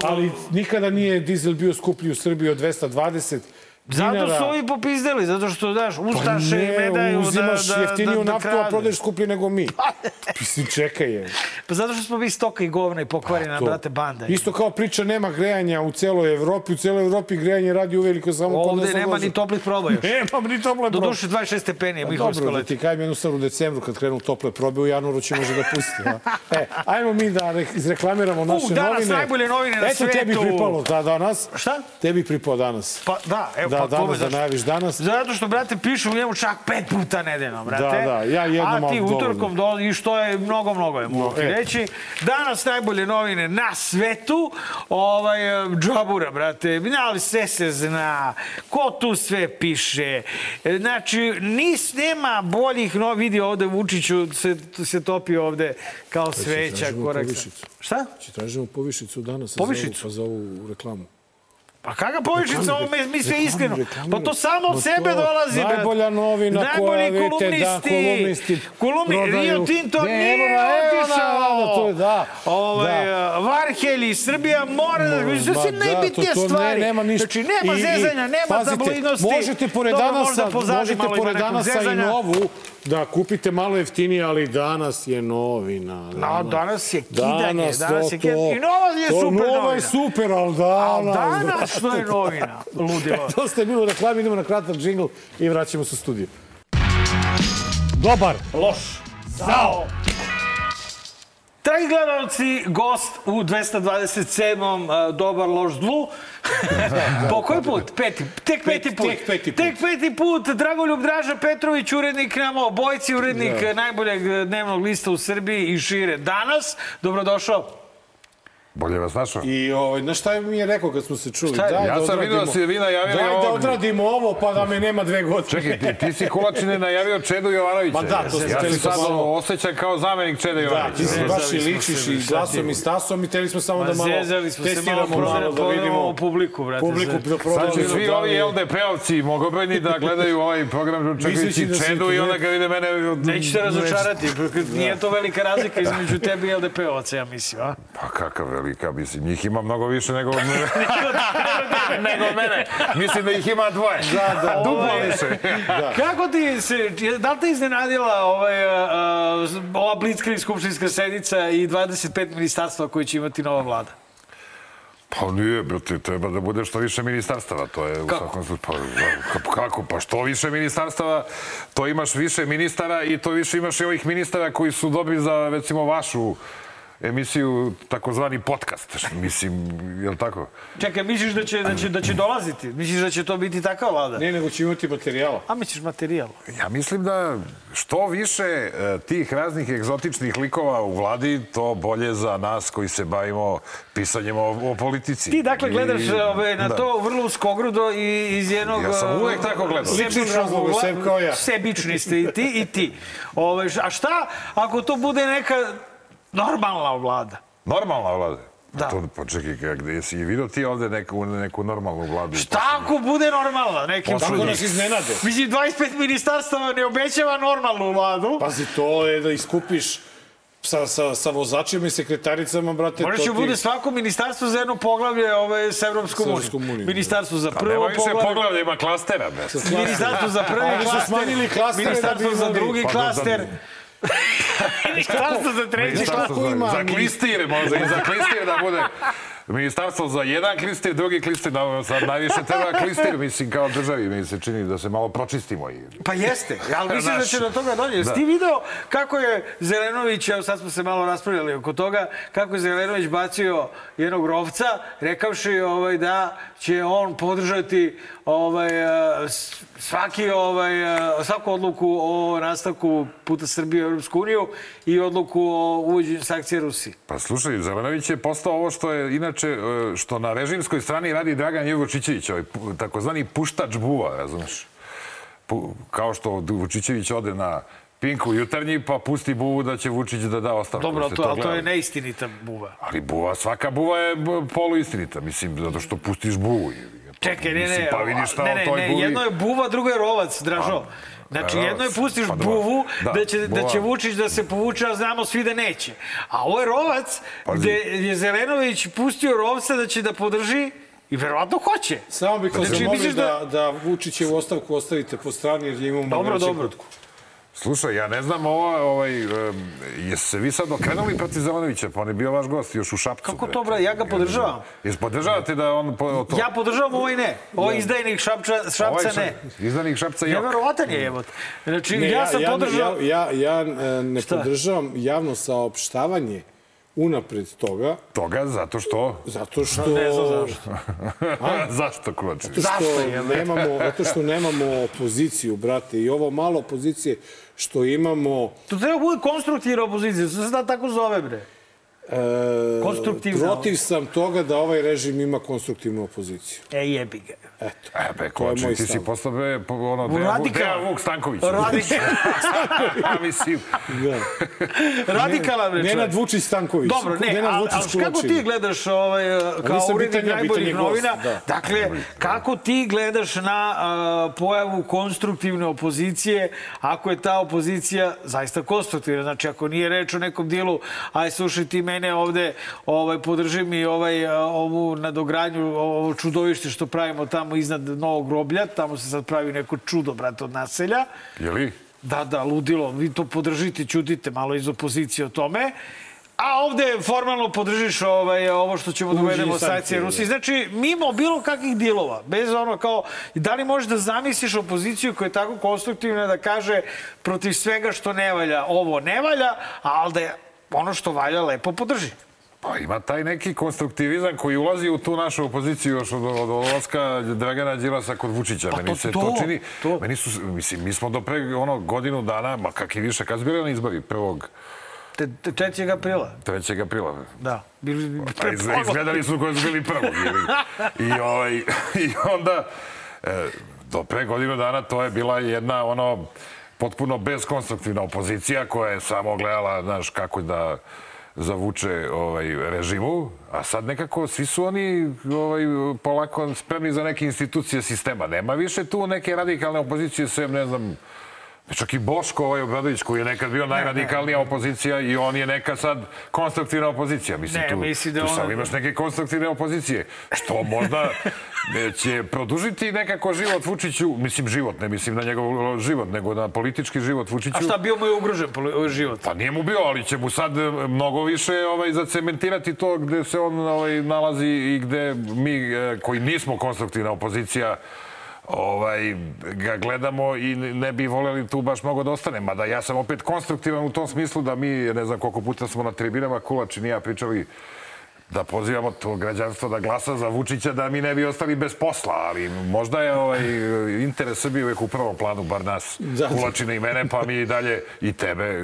Ali nikada nije dizel bio skuplji u Srbiji od 220 dinara. Zato su ovi popizdeli, zato što, znaš, Pa ustaše ne, ne, ne daju da, uzimaš da, da, jeftiniju da, naftu, a prodaješ skuplje nego mi. Mislim, čekaj je. Pa zato što smo mi stoka i govna i pokvarina, To. brate, banda. Isto kao priča nema grejanja u celoj Evropi. U celoj Evropi grejanje radi uveliko samo kod Ovde nas nema odlaže. ni toplih proba još. Nemam ni tople Do probe. duše 26 stepeni je Pa Mihovsko Dobro, da ti kajem jednu stvar u decembru kad krenu tople probe, u januaru će može da pusti. E, ajmo mi da re- izreklamiramo naše danas novine. najbolje novine na Eto, tebi svetu. pripalo da, danas. Šta? Tebi pripao danas. Pa da, evo, Da, pa danas da najaviš danas. Zato što, brate, pišu u njemu čak pet puta nedeljno, brate. Da, da, ja jednom, A ti utorkom do, i što je mnogo, mnogo je mogu ti e. reći. Danas najbolje novine na svetu. Ovaj, džabura, brate. Ali sve se zna. Ko tu sve piše. E, Znači, nis nema boljih no vidi ovde Vučiću se, se topi ovde kao sveća. Korak. Šta? Či tražimo povišicu danas Povišicu? Za, ovu, pa za ovu reklamu. Pa kakva povišica, ovo mi, mi sve iskreno. Pa to samo od sebe dolazi. najbolja novina koja, vidite, da, kolumnisti Kolumni, prodaju. Rio Tinto Ne, nije otišao. da, to je, da, Ovaj, da. Varhelj i Srbija mora da... Sve su da, najbitnije to- to ne- stvari. nema ništa. Znači, nema I- zezanja, nema pazite, tabloidnosti. Možete pored danasa, možete pored danasa i novu da kupite malo jeftinije, ali danas je novina. A danas je kidanje, Danas, danas to, je kidanje. I nova je To super Nova novina. je super, ali danas... danas što je novina? Ludilo. To ste bilo u reklami, idemo na kratak džingl i vraćamo se u studiju. Dobar. Loš. Zao. Dragi gledalci, gost u 227. uh, Dobar loš zlu. po koji put? Peti. Tek peti put. tek peti put. Tek peti put. Dragoljub Draža Petrović, urednik nama obojci, urednik Da. najboljeg dnevnog lista u Srbiji i šire. Danas, dobrodošao. Bolje vas našao. I ovaj, znaš šta mi je rekao kad smo se čuli? Šta je? Daj Ja da sam vidio da si vi najavili Daj da odradimo ovo, pa da me nema dve godine. Čekaj, ti, ti si Kulačine najavio Čedu Jovanovića. Ma da, to Ja hteli se sad samo- osjećam kao zamenik Čede Da, Jovanovića. ti si baš i ličiš se, i glasom i stasom i teli smo samo Ma da malo zezali smo se malo, testiramo malo, da vidimo publiku, brate. publiku da Sad prodamo. će svi da ovi LDP-ovci mogobrojni da gledaju ovaj program čekajući da Čedu i onda kad vide mene... Neću te razočarati, nije to velika razlika između tebe i LDP-ovaca, ja mislim, a? Pa kakav velika, mislim, njih ima mnogo više nego... nego mene. Mislim da ih ima dvoje. Da, da. Duplo Ovaj- više. Kako ti se, da li te iznenadila ovaj, a, ova Blitzkrieg skupštinska sednica i 25 ministarstva koji će imati nova vlada? Pa nije, brate, treba da bude što više ministarstava, to je u Kako? svakom slučaju. Pa, ka- kako? Pa što više ministarstava, to imaš više ministara i to više imaš i ovih ministara koji su dobri za, recimo, vašu emisiju, takozvani podcast. Mislim, je li tako? Čekaj, misliš da će, da će, da će dolaziti? Misliš da će to biti takva vlada? Ne, nego će imati materijala. A misliš materijal? Ja mislim da što više e, tih raznih egzotičnih likova u vladi, to bolje za nas koji se bavimo pisanjem o, o politici. Ti dakle gledaš I- ove, na da. to vrlo uskogrudo i iz jednog... Ja sam a, uvek tako gledao. Ličnih razloga, sem kao ja. Sebični ste i ti i ti. Ove, a šta ako to bude neka normalna vlada? Normalna vlada. Da. Da. To, pa čekaj, gde si vidio ti ovde neku, neku normalnu vladu? Šta ako bude normalna? Nekim Tako čudom? nas iznenade. Mislim, 25 ministarstava ne obećava normalnu vladu. Pazi, to je da iskupiš sa, sa, sa vozačima i sekretaricama, brate. Možda će ti- bude svako ministarstvo za jedno poglavlje ove, s Evropskom unijom. Ministarstvo za Pa prvo nema više poglavlje. poglavlja, ima klastera. Ministarstvo za prvi Oni su klaster, smanjili klastere da bi ministarstvo za drugi Pa da- da- klaster. Ministarstvo za treći Ministarstvo za, ima za klistir, može i za klistir da bude. Ministarstvo za jedan klistir, drugi klistir, da, sad najviše treba klistir, mislim, kao državi, mi se čini da se malo pročistimo. I... Pa jeste, ali mislim da će do toga dođe. Jesi da. ti video kako je Zelenović, evo sad smo se malo raspravljali oko toga, kako je Zelenović bacio jednog rovca, rekavši ovaj, da će on podržati ovaj, s- svaki, ovaj, eh, svaku odluku o nastavku puta Srbije u Europsku uniju i odluku o uvođenju sankcije Rusiji. Pa slušaj, Zelenović je postao ovo što je inače, e, što na režimskoj strani radi Dragan Jevučićević, ovaj takozvani puštač buva, razumeš? Kao što Vučićević ode na Pinku jutarnji, pa pusti buvu da će Vučić da da ostavku. Dobro, ali Jeste to, ali to je neistinita buva. Ali buva, svaka buva je poluistinita, mislim, zato što pustiš buvu. Čekaj, ne, ne, Pa vidiš šta ne, ne, ne, buvi... jedno je buva, drugo je rovac, Dražo. Znači, a, jedno je rovac, pustiš pa buvu, Da, da, će, da buva. će Vučić da se povuče, a znamo svi da neće. A ovo je rovac, Pazi. gde je Zelenović pustio rovca da će da podrži i verovatno hoće. Samo bih vas Znači, zamolio misliš da, da Vučićevu ostavku ostavite po strani jer je imamo Dobro, dobro. kutku. Slušaj, ja ne znam ovo, ovaj, um, jeste se vi sad okrenuli protiv Zelenovića, pa on je bio vaš gost još u Šapcu. Kako to, bre? Ja ga podržavam. Jesi podržavate da on po, to? Ja podržavam ovaj ne. Ovaj izdajnik Šapča, Šapca Ovaj ne. Šap- Izdanik Šapca Jok. Neverovatan je, evo. Znači, Ne, ja sam ja, podržao... Ja, ja, ja e, ne Šta? podržavam javno saopštavanje unapred toga, Toga, zato što... zato što... Ne znam zašto. Zašto, Kulači? Zato što, nemamo, zato što nemamo opoziciju, brate. I ovo malo opozicije što imamo... To treba bude konstruktivna opozicija, to se da tako zove, bre. E, Konstruktivna. Protiv sam toga da ovaj režim ima konstruktivnu opoziciju. E, jebi ga. Eto. E, be, To je ti si postao, be, po- ono, Radikal. Dejan Vuk Stanković. Radikal. A, mislim, Da. Radikalan, bre, Nenad. Vučić Stanković. Dobro, ne, Nenad ali, Vučić ali kako ti gledaš ovaj, kao nisam urednik ja, najboljih je gost, novina? da. Dakle, kako ti gledaš na a, pojavu konstruktivne opozicije, ako je ta opozicija zaista konstruktivna? Znači, ako nije reč o nekom dijelu, aj slušaj ti mene ovde, ovaj, podrži mi ovaj, a, ovu nadogradnju, ovo čudovište što pravimo tamo iznad Novog groblja, tamo se sad pravi neko čudo, brate, od naselja. je li? Da, da, ludilo. Vi to podržite, čudite malo iz opozicije o tome. A ovde formalno podržiš ovaj, ovo što ćemo da uvedemo sankcije da. Rusiji. Znači, mimo bilo kakvih dilova, bez ono kao, da li možeš da zamisliš opoziciju koja je tako konstruktivna da kaže protiv svega što ne valja, ovo ne valja, ali da je ono što valja lepo podrži. Pa ima taj neki konstruktivizam koji ulazi u tu našu opoziciju još od, od odlaska Dragana Đilasa kod Vučića. Pa meni to- se to, to, čini, to. meni su, mislim, mi smo do pre ono, godinu dana, ma kak i više, kad bili na izbori, prvog, Te, te 3. aprila. 3. aprila. Da. Bili, Pa iz, izgledali su koji su bili prvog. I, ovaj, I onda, e, do pre godinu dana to je bila jedna ono potpuno bezkonstruktivna opozicija koja je samo gledala, znaš, kako da zavuče ovaj, režimu, a sad nekako svi su oni ovaj, polako spremni za neke institucije sistema. Nema više tu neke radikalne opozicije, sem, ne znam, Čak i Boško ovaj Obradović koji je nekad bio najradikalnija opozicija i on je neka sad konstruktivna opozicija. Mislim, Ne, tu, misli da tu sad imaš neke konstruktivne opozicije. Što možda će produžiti nekako život Vučiću, mislim život, ne mislim na njegov život, nego na politički život Vučiću. A šta, bio mu je ugrožen život? Pa nije mu bio, ali će mu sad e, mnogo više ovaj, zacementirati to gde se on ovaj, nalazi i gde mi e, koji nismo konstruktivna opozicija ovaj, ga gledamo i ne bi voljeli tu baš mnogo da ostane. Mada ja sam opet konstruktivan u tom smislu da mi, ne znam koliko puta smo na tribinama, Kulač i ja pričali da pozivamo to građanstvo da glasa za Vučića da mi ne bi ostali bez posla, ali možda je ovaj interes Srbije uvek u prvom planu, bar nas, Da. Kulačina i mene, pa mi i dalje i tebe,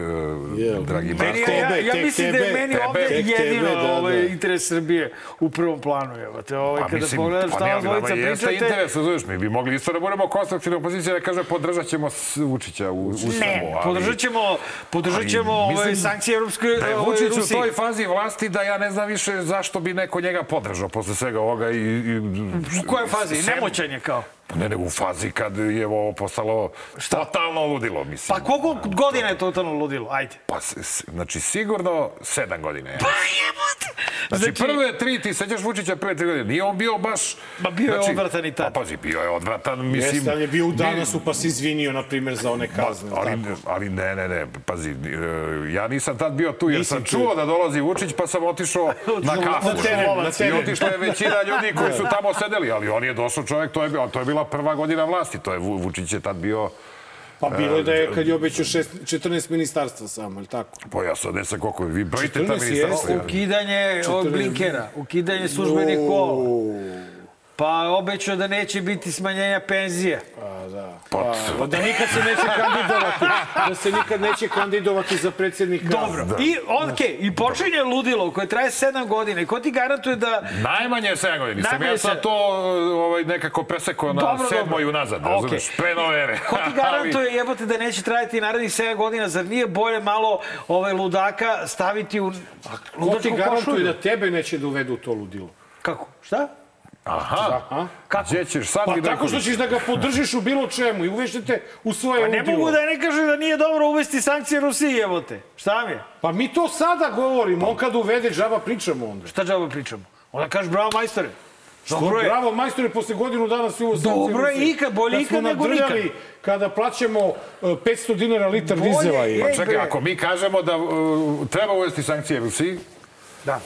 uh, dragi Meni Marko. ja, ja tek mislim da je meni tebe, ovde jedino tebe, da, ovaj, da. interes Srbije u prvom planu. Evo te, ovaj, Pa kada mislim, pogledaš pa šta nama dvojica jeste pričate... interes, razumiješ, mi bi mogli isto da budemo konstruktivna opozicija da kaže podržat ćemo Vučića u, u svemu. Ne, podržat ćemo, podržat ćemo ali ovaj, mislim sankcije Europske Da je ovaj, Vučić u toj fazi vlasti da ja ne znam više zašto bi neko njega podržao posle svega ovoga i... i U kojoj fazi? sem- Nemoćan je kao. Ne, ne, u fazi kad je ovo postalo totalno ludilo, mislim. Pa koliko godina je totalno ludilo? Ajde. Pa, znači, sigurno sedam godina. je. Pa jebote! Znači, Znači- prve tri, ti sećaš Vučića prve tri godine, nije on bio baš... Ma bio je znači, odvratan i tad. Pa pazi, bio je odvratan, mislim... Jeste, ali je bio u danasu pa se izvinio, na primjer, za one kazne. ali, tako? ali ne, ne, ne, pazi, e, ja nisam tad bio tu jer Nisi sam tu. čuo da dolazi Vučić pa sam otišao na kafu. Na teren, na I teren. otišla je većina ljudi koji su tamo sedeli, ali on je došao čovjek, to je, bio- to je bila prva godina vlasti, to je Vu- Vučić je tad bio Pa bilo je da je kad je obećao šest- 14 ministarstva samo, ali tako? Pa ja sad ne znam koliko, vi brojite ta 14 ministarstva. Ukidanje ovog blinkera, ukidanje službenih kola. Pa obećao da neće biti smanjenja penzije. Pa da. Pa, Pa, da nikad se neće kandidovati, da se nikad neće kandidovati za predsjednika. Dobro. I, okej, i počinje ludilo koje traje sedam godina. I ko ti garantuje da... Najmanje je 7 godina. Najmanje ja sad sedam. to ovaj, nekako presekao na Dobro, sedmoj dobro. unazad, Okej. razumeš, pre nove. Ko ti garantuje, jebote, da neće trajati narednih 7 godina? Zar nije bolje malo ovaj ludaka staviti u Ko ti ludačku garantuje košulju? da tebe neće da uvedu u to ludilo? Kako? Šta? Aha, Aha. Kako? gdje ćeš sad Pa i tako što ćeš da ga podržiš u bilo čemu i uvešete u svoje Pa ne ludilo. mogu da ne kažem da nije dobro uvesti sankcije Rusiji, jebote. Šta mi je? Pa mi to sada govorimo, on kad uvede džaba pričamo onda. Šta džaba pričamo? Onda kažeš bravo majstore. Što, Dobro je. bravo, majstore, posle godinu dana si uvo Dobro je ikad, bolje ikad nego nikad. Kada plaćamo uh, 500 dinara litar Bolje dizela. je. Pa čekaj, ako mi kažemo da uh, treba uvesti sankcije Rusiji, Da.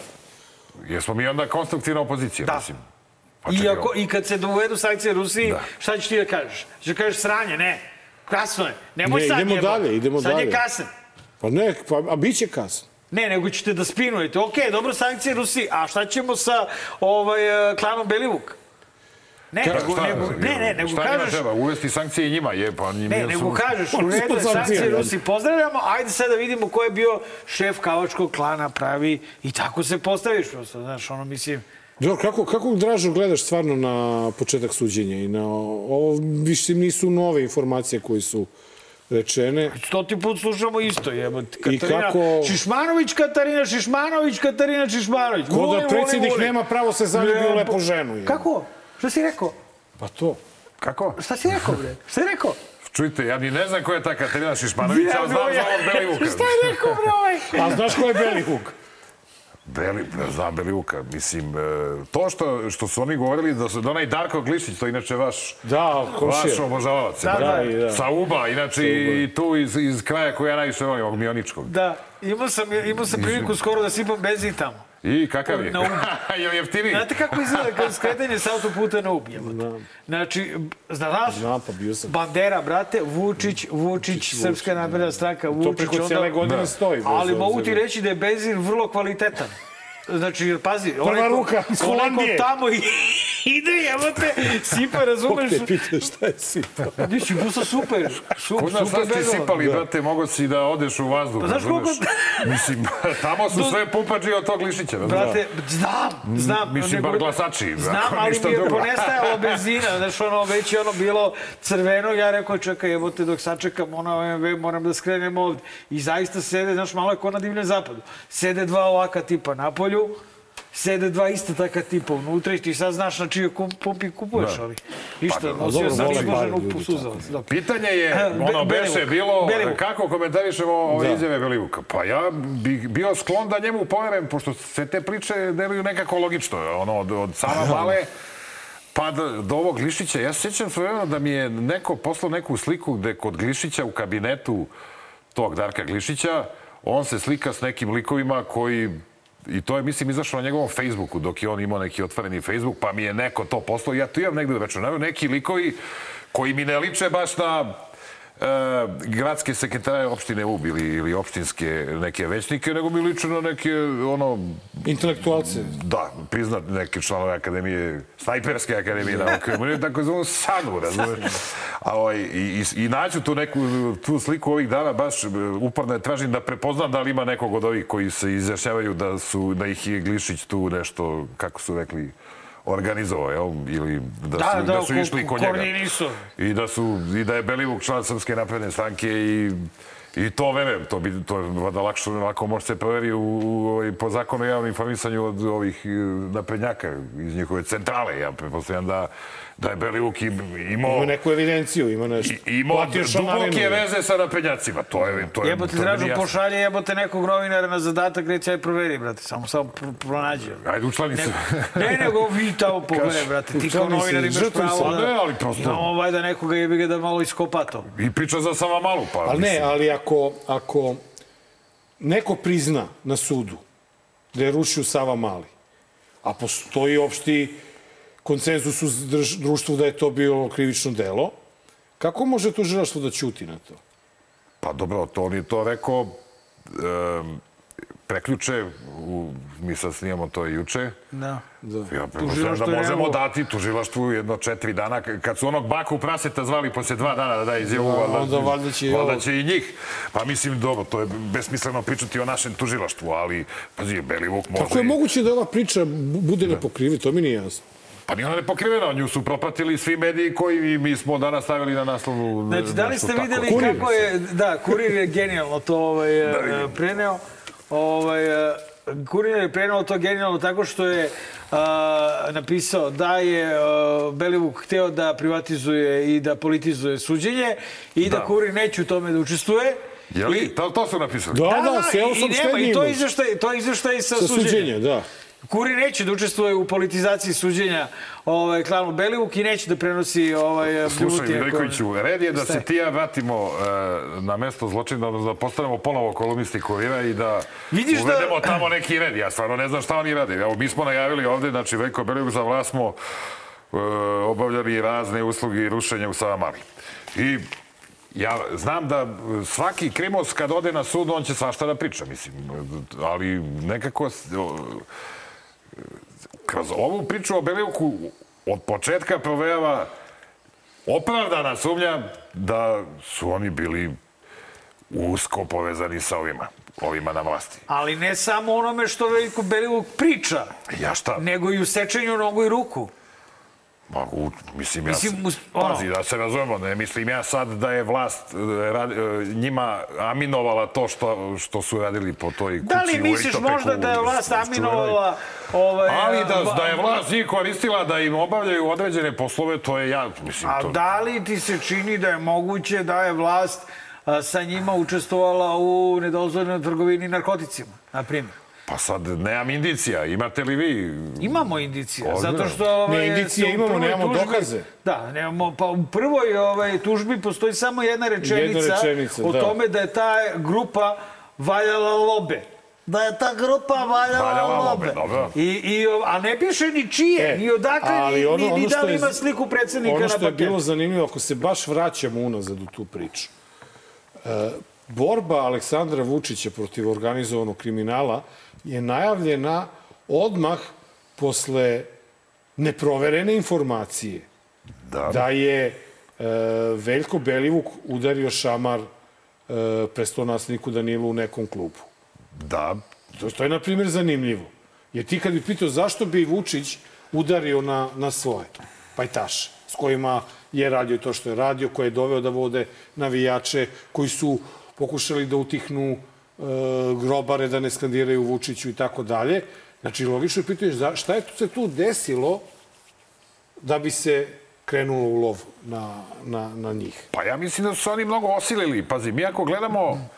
jesmo mi onda konstruktivna opozicija, Da. mislim. Pa I, ako, I kad se dovedu sankcije Rusiji, Da. šta ćeš ti da kažeš? Ćeš da kažeš sranje, ne. Kasno je. Nemoj Ne, sad idemo dalje, idemo sad dalje. je kasno. Pa ne, pa, a bit će kasno. Ne, nego ćete da spinujete. Okej, dobro, sankcije Rusiji. A šta ćemo sa ovaj, eh, klanom Belivuk? Ne, Ka- nego, šta, nego, ne, ne, nego šta kažeš... treba? Uvesti sankcije i njima, je, pa njima Ne, su- nego kažeš, u Oni su redu je sankcije. Rusi, pozdravljamo, ajde sad da vidimo ko je bio šef kavačkog klana pravi i tako se postaviš prosto, znaš, ono, mislim, Dobro, kako, kako Dražo gledaš stvarno na početak suđenja i na ovo, više nisu nove informacije koje su rečene. stoti put slušamo isto, jebote. I Katarina kako- Šišmanović, Katarina Šišmanović, Katarina Šišmanović. Ko Volim, da predsjednik volim. nema pravo se zaljubi u Ne, lepu po- ženu. je. Kako? Šta si rekao? Pa to. Kako? Šta si rekao, bre? Šta si rekao? Čujte, ja ni ne znam ko je ta Katarina Šišmanović, Ja, ali znam za ovog Belivuka. Šta je rekao, bre, ovaj? A znaš ko je Belivuk? Beli, ne znam Belivuka, mislim, e, to što, što su oni govorili da su da onaj Darko Glišić, to je inače vaš Da. Vaš obožavalac. Da, Da, da, da. Sa Uba, inače i tu iz, iz kraja koji ja najviše volim, ovog Mioničkog. Da, imao sam, imao sam priliku skoro da sipam benzin tamo. I kakav je? Na Ub. je jeftiniji? Znate kako izgleda kad skretanje sa autoputa na Ub, jebote? Znači, znaš? Znam, pa bio sam. Bandera, brate, Vučić, Vučić, Srpska napredna stranka, Vučić. preko onda- cijele godine Da. stoji. Ali mogu ti reći da je benzin vrlo kvalitetan. Znači, pazi, onaj ko, ruka onaj ko tamo i, ide, jebote, sipa, razumeš? te pita šta je sipa. Nisi, busa super, su, Ko zna super šta ste sipali, brate, mogo si da odeš u vazduh, Pa znaš koliko- Mislim, tamo su sve pumpađi od tog lišića, razumeš? Brate, znam, znam. Mislim, bar glasači, Znam, ali mi je ponestajalo benzina, znaš, ono, već je ono bilo crveno, ja rekao, čekaj, evo te dok sačekam, ono, OMV, moram da skrenem ovde. I zaista sede, znaš, malo je ko na divljem zapadu. Sede dva ovaka tipa na polju, sede dva ista taka tipa unutra i ti sad znaš na čiju kum- pumpi kupuješ, Da. ali ništa, Pa, nosio sam izložen u suzavac. Dobro. Pitanje je, E, Be- ono beše bilo, Belivuk. kako komentarišemo ove Da. izjave Belivuka? Pa ja bih bio sklon da njemu poverujem, pošto sve te priče deluju nekako logično, ono, od, od sama male, pa do, do ovog Glišića. Ja se sjećam svojevremeno da mi je neko poslao neku sliku gde kod Glišića u kabinetu tog Darka Glišića, on se slika s nekim likovima koji I to je, mislim, izašlo na njegovom Facebooku, dok je on imao neki otvoreni Facebook, pa mi je neko to poslao. Ja tu imam negde u računaru neki likovi koji mi ne liče baš na gradske sekretare opštine Ub ili, ili opštinske neke većnike, nego mi liče na neke, ono, Intelektualce. da, priznat neke članove akademije, snajperske akademije nauke, oni tako zvu SANU, razumeš? A ovaj, i, i, I naću tu neku tu sliku ovih dana, baš e, uporno je tražim da prepoznam da li ima nekog od ovih koji se izjašnjavaju da su, da ih je Glišić tu nešto, kako su rekli, organizovao, jel? Ili da, Da, su, da, da su išli kod njega. I da, su, I da je Belivuk član Srpske napredne stranke i I to verujem, to bi to je vada lakše, lako može se proveri u, u, ovaj, po zakonu o javnom informisanju od ovih e, naprednjaka iz njihove centrale. Ja pretpostavljam da, da je Belivuk im- imao... Ima neku evidenciju, ima nešto. I, imao duboke veze sa naprednjacima. To je, to je, Jebote, Dražu, pošalje jebote nekog novinara na zadatak, reći, aj proveri, brate, samo samo pr- pronađi. Ajde, učlani se. Ne, nego vi tamo pogledaj, brate, ti kao novinar imaš pravo da... ne, ali prosto- No, valjda nekoga jebi ga da malo iskopa to. I priča za Sava Malu, pa... Ali ne, ali ako, ako neko prizna na sudu da je rušio Sava Mali, a postoji opšti konsenzus u društvu da je to bilo krivično delo, kako može tužilaštvo da ćuti na to? Pa dobro, to on je to rekao um, preključe, u, mi sad snimamo to juče. Da. Ja pretpostavljam da Tužilaštvo je možemo evo- dati tužilaštvu jedno četiri dana. Kad su onog baku praseta zvali posle dva dana da daje izjavu, Da, valjda- onda valjda će valjda će i njih. Pa mislim, dobro, to je besmisleno pričati o našem tužilaštvu, ali, pazi, Belivuk može... Kako je moguće da ova priča bu- bude nepokrivi? To mi nije jasno. Pa nije ona nepokrivena, nju su propratili svi mediji koji i mi smo danas stavili na naslovu. Znači, da li ste tako. videli Kurir kako je... Da, Kurir je genijalno to ovaj, da, preneo. Ovaj, eh, Kurir je preneo to genijalno tako što je a, napisao da je a, Belivuk hteo da privatizuje i da politizuje suđenje i da, Da. Kurir neće u tome da učestvuje. Je li? To, to su napisali? Da, da, seo i, sam i, nema, i to izveštaj, to je izveštaj sa, sa suđenja. suđenja, da. Kuri neće da učestvuje u politizaciji suđenja ovaj, klanu Belivuk i neće da prenosi ovaj, Slušaj. Vidojkoviću, red je da se ti ja vratimo e, na mesto zločina, odnosno da postanemo ponovo kolumnisti kurira i da Vidiš da- uvedemo tamo neki red. Ja stvarno ne znam šta oni rade. Evo, mi smo najavili ovde, znači Veljko Belivuk za vlast smo e, obavljali razne usluge i rušenja u Savamali. I ja znam da svaki krimos kad ode na sud, on će svašta da priča, mislim. Ali nekako kroz ovu priču o Belivuku od početka provejava opravdana sumnja da su oni bili usko povezani sa ovima, ovima na vlasti. Ali ne samo onome što Veljko Belivuk priča, Ja šta? nego i u sečenju nogu i ruku. Ma, u, mislim, ja, Mislim, us- ono- pazi, da se razumemo, ne mislim ja sad da je vlast e, rad, e, njima aminovala to što, što su radili po toj kući Da li misliš možda da je vlast aminovala ovaj, Ali da, da je vlast njih koristila da im obavljaju određene poslove, to je ja, mislim, A to... da li ti se čini da je moguće da je vlast sa njima učestvovala u nedozvoljenoj trgovini narkoticima, na primjer? Pa sad, nemam indicija. Imate li vi... Imamo indicije, Ozbiljno? zato što... Ovaj, Ne, indicije u imamo, nemamo dokaze. Da, nemamo, pa u prvoj ovaj, tužbi postoji samo jedna rečenica, Jedna rečenica, o da. tome da je ta grupa valjala lobe. Da je ta grupa valjala, Valjala lobe. lobe. I, i, a ne piše ni čije, E, ni odakle, ali ni, ono- ni, ni ono da li je- ima sliku predsednika Ono na što je paketu. bilo zanimljivo, ako se baš vraćamo unazad u tu priču, e, borba Aleksandra Vučića protiv organizovanog kriminala je najavljena odmah posle neproverene informacije Da. da je e, Veljko Belivuk udario šamar e, prestolnasniku Danilu u nekom klubu. Da, To, to je, na primjer, zanimljivo. Jer ti kad bi pitao zašto bi Vučić udario na, na svoje pajtaše, s kojima je radio to što je radio, koje je doveo da vode navijače, koji su pokušali da utihnu grobare, da ne skandiraju Vučiću i tako dalje. Znači, logično je pitanje za- šta je se tu desilo da bi se krenulo u lov na, na, na njih. Pa ja mislim da su oni mnogo osilili. Pazi, mi ako gledamo,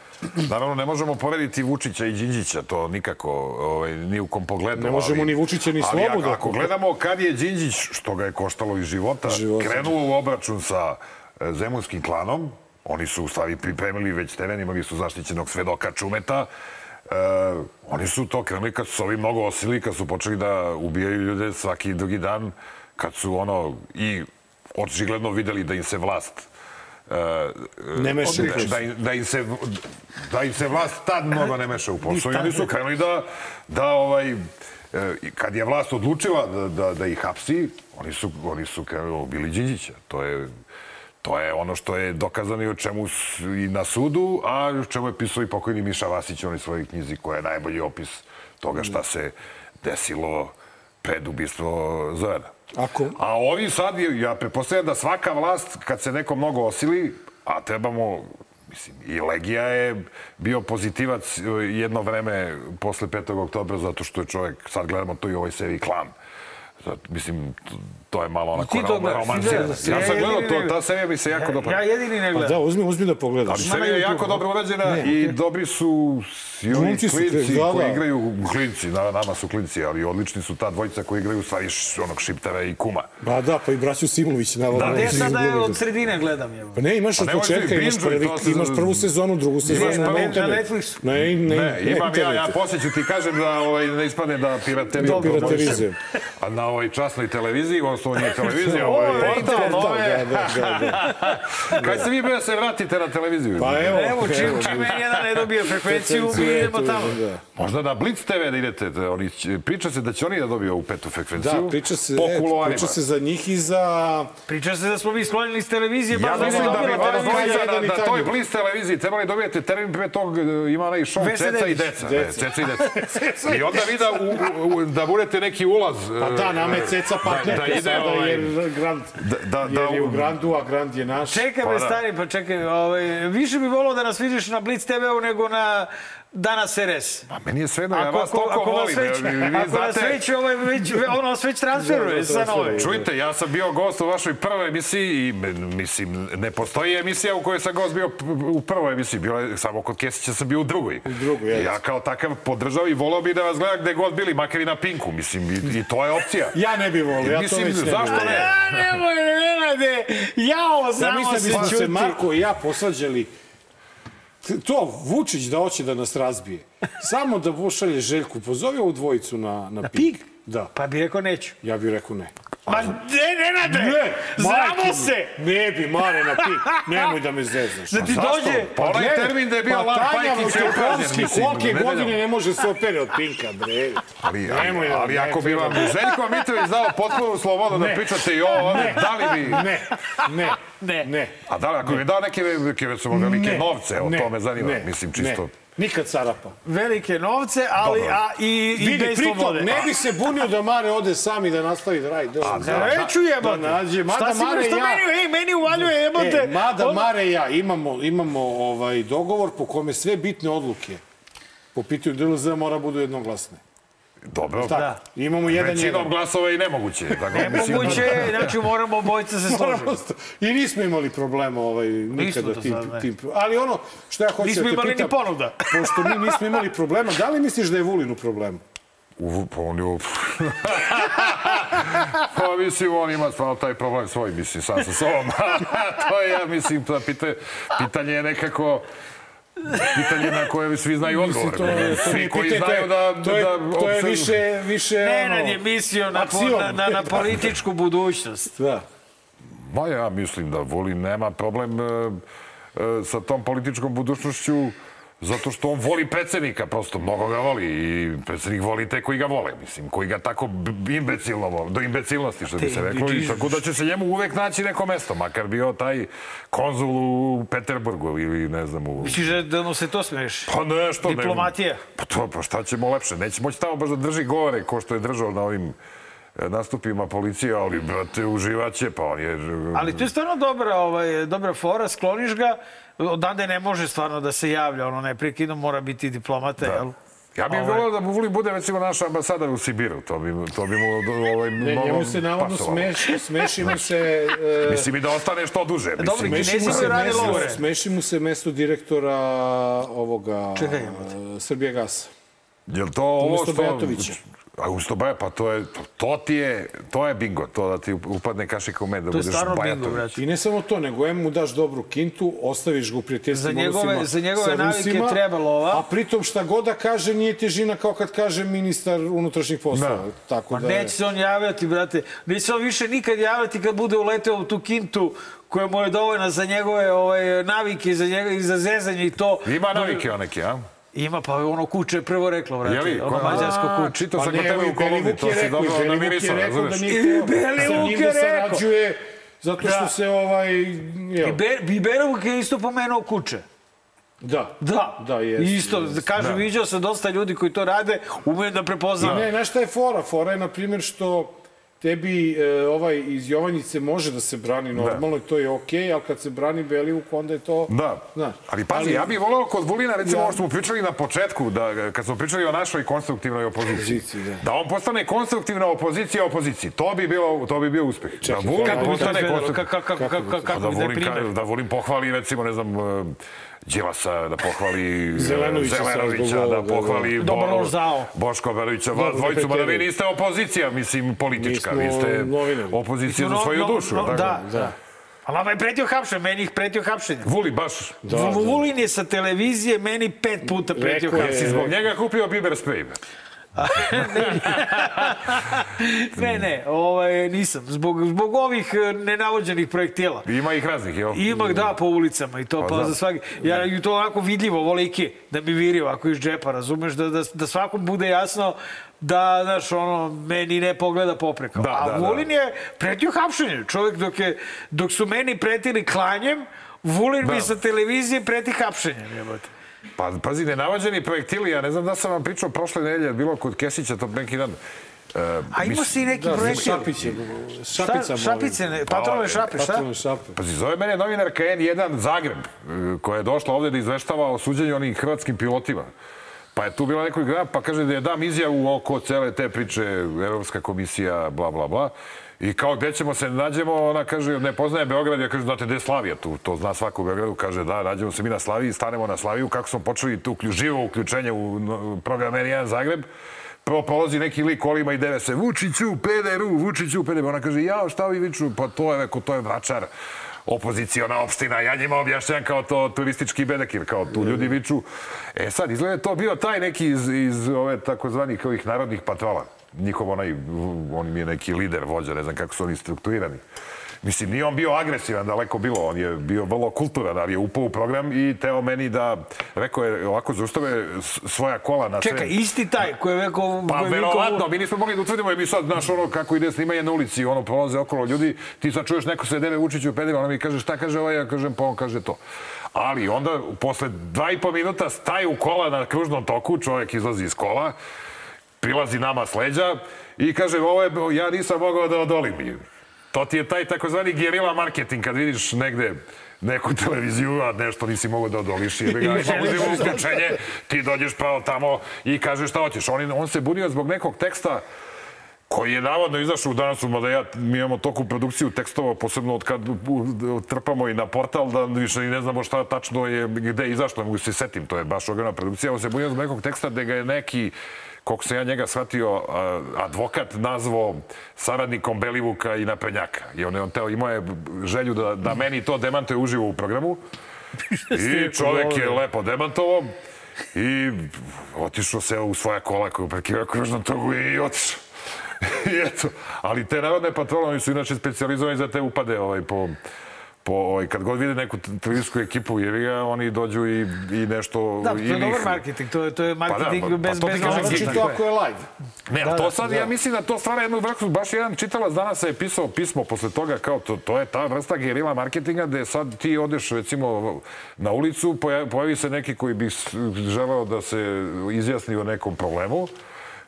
naravno ne možemo porediti Vučića i Đinđića, to nikako, ovaj, ni u kom pogledu. Ne možemo ni Vučića, ni ali Slobodu. ako, ako gledamo kad je Đinđić, što ga je koštalo i života, Života. krenuo u obračun sa e, zemunskim klanom, oni su u stvari pripremili već teren, imali su zaštićenog svedoka Čumeta, E, oni su to krenuli kad su se ovi mnogo osili, kad su počeli da ubijaju ljude svaki drugi dan, kad su ono i očigledno videli da im se vlast Ne meša da, da, im- da, im se, da im se vlast tad mnogo ne meša u posao. I oni su krenuli da, da ovaj, e, kad je vlast odlučila da, da, da ih hapsi, oni su, oni su krenuli ubili Đinđića. To je, to je ono što je dokazano i o čemu i na sudu, a o čemu je pisao i pokojni Miša Vasić u onoj svojoj knjizi koja je najbolji opis toga šta se desilo pred ubistvo Zorana. Ako, A ovi sad, ja pretpostavljam da svaka vlast, kad se neko mnogo osili, a trebamo Mislim, I Legija je bio pozitivac e, jedno vreme posle 5. oktobra zato što je čovjek, sad gledamo to i u ovoj seriji Klan. Zato, mislim, to- je malo onako ti to gledaš, ti romansirano. gledaš. Ja sam gledao to, ne- ta serija mi se jako Ja, dopada. ja jedini ne Pa gledam. da, uzmi, uzmi da pogledaš. Ali serija je jako dobro urađena i dobri su Glumci su klinci da, da. koji igraju klinci, na, nama su klinci, ali odlični su ta dvojica koji igraju stvari onog Šiptara i Kuma. Ba da, pa i braću Simović, navodno. Da, oni ja sada izgubili. od sredine gledam. Je. Pa ne, imaš Pa od ne početka, imaš, prvi, imaš prvu sezonu, drugu sezonu na-. Netflixu. Na, ne, Ne, imam ja, ja poslije ću ti kažem da ovaj, ne ispadne da piraterijem. Da piraterizujem. A na ovoj časnoj televiziji, odnosno nije televizija, ovo Ovo je je portal. Da, da, da, da. Kad se vi bre se vratite na televiziju? Pa evo, Evo, čim, čim jedan ne dobije frekvenciju, mi idemo tamo. Da. Možda na Blitz TV da idete, da oni, priča se da će oni da dobiju ovu petu frekvenciju. Da, priča se, po e, kuloarima. priča se za njih i za... Priča se da smo mi sklonili s televizije, Ja da mislim da bi vas dvojica na, toj. Blitz televiziji trebali dobijete termin pre tog, e, ima onaj Vese Ceca i. Deca. Ceca i Deca. I onda vi da, u, u, da budete neki ulaz. Pa da, nama je Ceca partnerka da ide sada, ovaj- jer Grand, Da, da, da, jer je u Grandu, a Grand je naš. Čekaj Pa me, da. stari, pa čekaj. Ovaj, više bi volao da nas vidiš na Blitz TV-u nego na Danas RS. A meni je sve jedno, ja vas toliko ako volim. već, Vi- vi ako nas znate- već, ovaj, već, ono nas već transferuje sa nove. Čujte, ja sam bio gost u vašoj prvoj emisiji i mislim, ne postoji emisija u kojoj sam gost bio u prvoj emisiji. Bilo je, samo kod Kesića sam bio u drugoj. U drugoj, jeste. Ja kao takav podržao i volao bi da vas gleda gde god bili, makar i na Pinku, mislim, i, i to je opcija. Ja ne bi volio, ja to Mislim, već ne bi zašto ne? Ja, nemoj, Nenade, jao, Ja samo mislim da se bismo se čuti. Marko i ja posvađali to, Vučić da hoće da nas razbije. Samo da pošalje Željku, pozovi ovu dvojicu na, na, pig? Da. Pa bi rekao neću. Ja bih rekao ne. Ma ne, Nenade, Ne, znamo se. Ne bi, Mare, na pik. Nemoj da me zeznaš. Da ti Zašto? dođe, Pa onaj gledaj, termin da je bio pa Tanja Pajkić je Vučkokovski mislim. kolike godine ne može se opere od Pinka, bre. Ali, ali, Nemoj da- ali ne, ako bi vam Željko Mitrović dao potpunu slobodu da pričate i ovo, Ne. da li bi... Ne, ne, Ne. ne. A da li, ako bi dao neke, neke recimo, velike novce, o ne, to me zanima, mislim, čisto... Nikad carapa. velike novce, ali Dobro. a, i, i Vidi, bez pritom, slobode. ne bi se bunio da Mare ode sam i da nastavi da radi. Da, Da, reću jebote. Da nađe, mada Šta si Mare šta ja... meni, ej, meni uvaljuje jebote. E, mada Ono- Mare i ja imamo, imamo ovaj dogovor po kome sve bitne odluke po pitanju DLZ mora budu jednoglasne. Dobro. Da. Imamo jedan većinom jedan. glasova i nemoguće. Tako, mislim, Nemoguće, je, znači moramo obojica se složiti. I nismo imali problema ovaj, nikada tim, tim, ali ono što ja hoću Nismo da te imali ni pitam, ponuda. pošto mi nismo imali problema, da li misliš da je Vulin u problemu? U, pa on je... u- pa mislim, on ima stvarno taj problem svoj, mislim, sam sa sobom. to je, ja mislim, pitanje je nekako pitanje na koje svi znaju odgovor. to je- to Svi koji pitanje, znaju da... to je, da to je više, više Nenad ono, je mislio na, na, na, na političku budućnost. Da. Ma ja mislim da Vulin nema problem e, e, sa tom političkom budućnošću zato što on voli predsednika, prosto mnogo ga voli i predsednik voli te koji ga vole, mislim, koji ga tako imbecilno vole, do imbecilnosti što bi se reklo i tako da će se njemu uvek naći neko mesto, makar bio taj konzul u Peterburgu ili ne znam u... Misliš da- mu se to smeš? Pa ne, što ne. Diplomatija. Pa to, pa šta ćemo lepše? Neće moći tamo baš da drži govore ko što je držao na ovim nastupima policije, ali, brate, uživaće, pa on je... Ali to je stvarno dobra, ovaj, dobra fora, skloniš ga, odande ne može stvarno da se javlja, ono neprekidno mora biti diplomata, Da. jel? Ja bih Ovaj. volio da mu Vulin bude recimo naš ambasador u Sibiru. To bi, to bi mu ovaj, Ne, mnogo njemu se navodno smeši, smeši mu se... e, Mislim i da ostane što duže. dobro, Mislim, Kinezi Smeši mu, se radi smeši mu se mesto direktora ovoga imate? e, Srbije gasa. Jel to ovo što... Bajatovića. A umesto Baja, pa to je, to, to ti je, to je bingo, to da ti upadne kašika u med, da To je budeš stvarno bingo, brate. I ne samo to, nego em mu daš dobru kintu, ostaviš ga u prijateljskim Za njegove- odnosima za njegove navike Rusima, treba lova. A pritom šta god da kaže nije težina kao kad kaže ministar unutrašnjih poslova. Da. Tako Ma da je- neće se on javljati, brate. Neće se on više nikad javljati kad bude uleteo u tu kintu koja mu je dovoljna za njegove ovaj, navike, za, njega, i za zezanje i to. Ima navike on neki, a? Ima, pa ono kuće je prvo reklo, brate. Jeli? Ono mađarsko A, kuće. Čitao Pa sam ne, kod tebe i u kolumni, to si dobro i namirisao, da razumeš? I hteo Beli sa Vuk njim je da rekao. sarađuje zato što Da. se ovaj... I Jel, Be, Biberov je isto pomenuo kuće. da. Da, Da, jest, I isto, jest. kažu, viđao sam dosta ljudi koji to rade, umeju da prepoznaju. Ne, šta je fora? Fora je, na primjer, što tebi e, ovaj iz Jovanjice može da se brani normalno i to je okej, ali kad se brani Belivuk, onda je to... Da. Znaš, ali pazi, ali- ja bih volao kod Vulina, recimo Ja- ovo što smo pričali na početku, da kad smo pričali o našoj konstruktivnoj opoziciji, Opoziciji, da. da on postane konstruktivna opozicija opoziciji. To bi bilo to bi bio uspeh. Čekaj, da Vulin kako bi to postane izgledalo? konstruktivna. Kako- kako- kako- kako- Pa kako da bi da je Vulin, primer? ka- da Vulin pohvali recimo ne znam eh, Đilasa, da pohvali Zelenovića Zelenovića, zbog da pohvali Dobro Bo-. Boško Obradovića, vas dvojicu, mada vi niste opozicija, mislim, politička, Mi vi ste novinari. opozicija za svoju no, dušu. no, tako? da, da. Ali nama je pretio hapšen, meni ih pretio hapšenje. Vuli, baš. Da, da. Vulin je sa televizije meni pet puta pretio hapšenje. Si zbog njega kupio Biber spray? Ne, ne, ovaj, nisam. Zbog, zbog ovih eh, nenavođenih projektila. Ima ih raznih, jel? Ima da po ulicama i to Pa pa, za svaki. Ja i to onako vidljivo volike da mi viri ovako iz džepa, razumeš da da da svakom bude jasno da znaš ono meni ne pogleda popreka. Da, A da, da. Vulin je pretio hapšenje. Čovjek dok je dok su meni pretili klanjem, Vulin Da. mi sa televizije preti hapšenjem, jebote. Pa, pazi, nenavađeni projektili, ja ne znam da sam vam pričao prošle nedelje, bilo kod Kesića, to neki dan. E, A ima si i neki Da, projektil. Šapić je, Šapica šapice, ne, Pa, patronove šape, šta? Patron šape. Pazi, zove mene novinarka N1 Zagreb, e, koja je došla ovde da izveštava o suđenju onih hrvatskim pilotima. Pa je tu bila neko igra, pa kaže da je dam izjavu oko cele te priče, Evropska komisija, bla, bla, bla. I kao, gde ćemo se nađemo, ona kaže, ne poznaje Beograd, ja kažem, znate, gde je Slavija tu? To zna svako u Beogradu, kaže, da, nađemo se mi na Slaviji, stanemo na Slaviju, kako smo počeli tu živo uključenje u program N1 Zagreb, Prvo polazi neki lik kolima i deve se Vučiću, pederu, Vučiću, pederu. Ona kaže, jao, šta vi viču? Pa to je, to je vračar opoziciona opština. Ja njima objašnjam kao to turistički bedekir, kao tu ljudi viču. E sad, izgleda to bio taj neki iz, iz ove takozvanih ovih narodnih patrola. Njihov onaj, on mi je neki lider, vođa, ne znam kako su oni strukturirani. Mislim, nije on bio agresivan, daleko bilo, on je bio vrlo kulturan, ali je upao u program i teo meni da, rekao je, ovako zaustave svoja kola na Čekaj, sred- isti taj koji je rekao... Pa verovatno, mi nismo mogli da utvrdimo, mi sad, znaš, ono, kako ide snimanje na ulici, ono, prolaze okolo ljudi, ti sad čuješ neko se deve Vučiću u pedima, ona mi kaže, šta kaže ovaj, ja kažem, pa on kaže to. Ali onda, posle dva i po minuta, staju kola na kružnom toku, čovjek izlazi iz kola, prilazi nama s leđa i kaže, ovo je, ja nisam mogao da odolim. To ti je taj takozvani gerila marketing, kad vidiš negde neku televiziju, a nešto nisi mogao da odoliš, jer ga ima uzimo uključenje, ti dođeš pravo tamo i kažeš šta hoćeš. On, on se bunio zbog nekog teksta koji je navodno izašao danas, mada ja, mi imamo toku produkciju tekstova, posebno od kad u- trpamo i na portal, da više ne znamo šta tačno je, gde je izašlo, mogu se setim, to je baš ogromna produkcija. On se bunio zbog nekog teksta gde ga je neki koliko sam ja njega shvatio, advokat nazvao saradnikom Belivuka i Naprednjaka. I on je on teo, imao je želju da, da meni to demantuje uživo u programu. I čovek je lepo demantovao i otišao se u svoja kola koju prekivao kružnom togu i otišao. I eto, ali te narodne patrole, oni su inače specializovani za te upade ovaj, po, po, ovaj, kad god vide neku televizijsku ekipu jevi ga, oni dođu i, i nešto... Da, to je ili dobar marketing, to je, to je marketing pa- pa bez, ti bez kažem, novca. znači, Znači to ako je live. Ne, Da, da, to da, sad, da. ja mislim da to stvara jednu vrstu, baš jedan čitalac danas je pisao pismo posle toga, kao to, to je ta vrsta gerila marketinga gde sad ti odeš recimo na ulicu, pojavi, pojavi se neki koji bi želeo da se izjasni o nekom problemu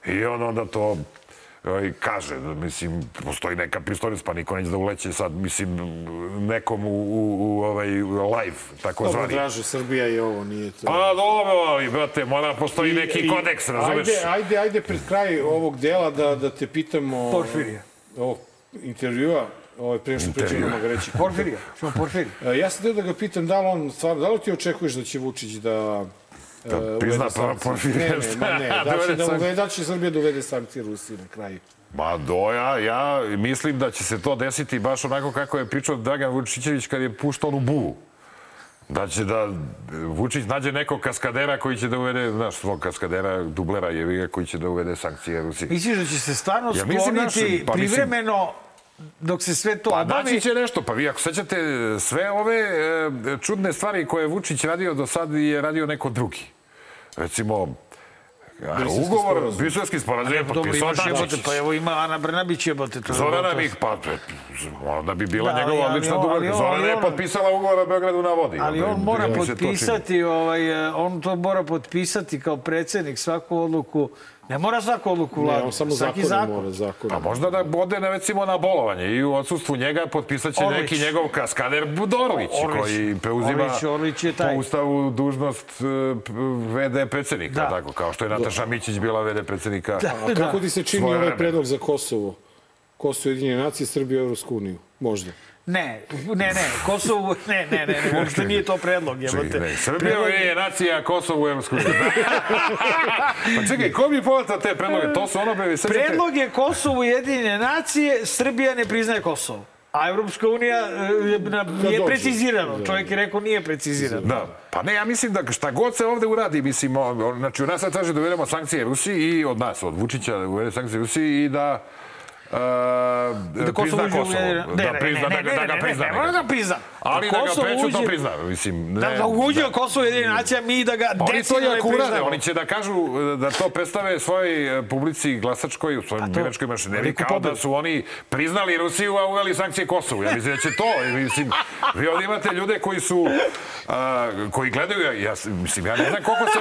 i on onda to ovaj, kaže, da, mislim, postoji neka pristojnost, pa niko neće da uleće sad, mislim, nekom u, u, u ovaj live, tako Dobro, zvani. Draže, Srbija i ovo, nije to. Pa dobro, ali, brate, mora postoji neki I- kodeks, razumeš? Ajde, ajde, ajde pred kraj ovog dela da, da te pitamo... Porfirija. Ovog intervjua, ovaj, prije što pričamo ga reći. Porfirija, što Porfirija. E, Ja sam teo da ga pitam da li on stvarno, da li ti očekuješ da će Vučić da Da e, prizna? Porfirija. Ne, ne, ne, Da da će, uvede da sankcije. uvede, da će Srbija da uvede sankcije Rusiji na kraju. Ma do, ja, ja mislim da će se to desiti baš onako kako je pričao Dragan Vučićević kad je puštao onu buvu. Da će da Vučić nađe nekog kaskadera koji će da uvede, znaš, svog kaskadera, dublera je koji će da uvede sankcije Rusiji. Misliš da će se stvarno Ja mislim, skloniti znaš, pa mislim- privremeno dok se sve to Pa obavi? naći će nešto. Pa vi ako sećate sve ove e, čudne stvari koje je Vučić radio do sad je radio neko drugi. Recimo, a, Briselski ugovor, briselski sporazum je potpisao Dačić. pa evo ima Ana Brnabić je Zorana gotovo. bih, pa onda bi bila Da, njegova ali- ali on- Zorana je potpisala ugovor o Beogradu na vodi. Ali on mora činilo. potpisati, ovaj, eh, on to mora potpisati kao predsednik svaku odluku Ne mora svaku odluku vlade. Ne, on samo Svaki zakon mora, zakon. A možda da ode na, recimo na bolovanje i u odsustvu njega potpisat će Orlić. neki njegov kaskader Budorlić, Orlić. koji preuzima Orlić, Orlić je taj. po ustavu dužnost e, VD predsednika, Da. tako, kao što je Nataša Mićić bila VD predsednika. A kako ti se čini ovaj predlog za Kosovo? Kosovo jedinje nacije, Srbija u Evropsku uniju. Možda. Ne, ne, ne, Kosovo, ne, ne, ne, ne, uopšte nije to predlog, jebote. Čekaj, ne, Srbija Predlog- je nacija, Kosovo u Evropskoj pa čekaj, ko bi povata te predloge? To su ono, bre? Predlog je Kosovo ujedinjene nacije, Srbija ne priznaje Kosovo. A Evropska unija e, je, nije dođe. precizirano. Čovjek je rekao nije precizirano. Da, pa ne, ja mislim da šta god se ovde uradi, mislim, znači u nas sad traže da uvedemo sankcije Rusiji i od nas, od Vučića da uvede sankcije Rusiji i da da Kosovo prizna uđe u Kosovo. Ne, Da ne, prizna, ne, da, ne, ga- da ga ne, prizna. ne, ne mora da prizna. Ali da ga Kosovo prećutno uđe- prizna, mislim. Da, ne, da uđe da. u Kosovo jedine nacija, mi da ga Pa to decidno ne priznamo. oni će da kažu e, da to predstave svojoj e, publici glasačkoj, u svojoj Pa to- biračkoj mašineriji, kao da su oni priznali Rusiju, a uveli sankcije Kosovu. Ja mislim da će to, mislim, vi ovdje imate ljude koji su, a, koji gledaju, ja, mislim, ja ne znam koliko se,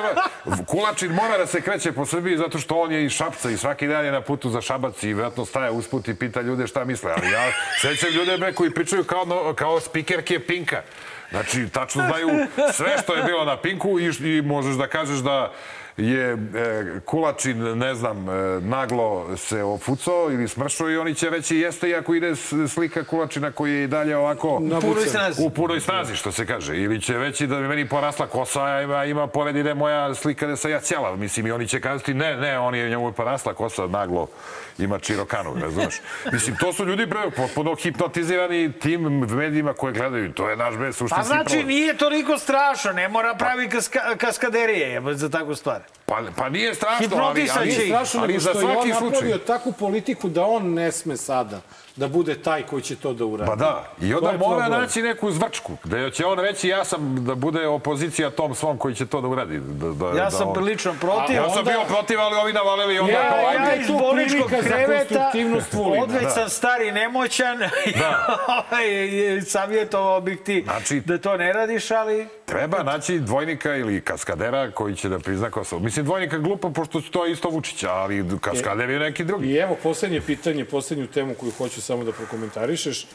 Kulačin mora da se kreće po Srbiji zato što on je iz Šapca i svaki dan je na putu za Šabac i vjerojatno staje usput i pita ljude šta misle, ali ja sećam ljude bre, koji pričaju kao, no, kao spikerke Pinka. Znači, tačno znaju sve što je bilo na Pinku i, i možeš da kažeš da je e, Kulačin, ne znam, e, naglo se ofucao ili smršao i oni će reći jeste iako ide slika Kulačina koji je i dalje ovako U punoj snazi. u punoj snazi, što se kaže. Ili će reći da mi meni porasla kosa, a ima, ima pored ide moja slika da sam ja cijela. Mislim, i oni će kazati ne, ne, on je njemu porasla kosa, naglo ima čirokanu, razumeš? Mislim, to su ljudi bre, potpuno hipnotizirani tim medijima koje gledaju. To je naš bre suštinski Pa znači problem. nije toliko strašno, ne mora pravi kaska, kaskaderije za takvu stvar. Pa, pa nije strašno, ali, ali, ali nego za što je on svaki napravio slučaj. takvu politiku da on ne sme sada da bude taj koji će to da uradi. Pa da, i onda mora problem. naći neku zvrčku, gde će on reći ja sam da bude opozicija tom svom koji će to da uradi. Da, da, Ja da sam on- lično protiv. Ja sam onda- bio protiv, ali ovi navalili onda Ja- kao Ja, ajde. ja iz bolničkog kreveta, odveć Da. sam stari i nemoćan, i savjetovao bih ti Znači- da to ne radiš, ali... Treba naći dvojnika ili kaskadera koji će da prizna Kosovo. Mislim, dvojnika je glupo, pošto to je isto Vučića, ali kaskader je neki drugi. I evo, poslednje pitanje, poslednju temu koju hoću samo da prokomentarišeš.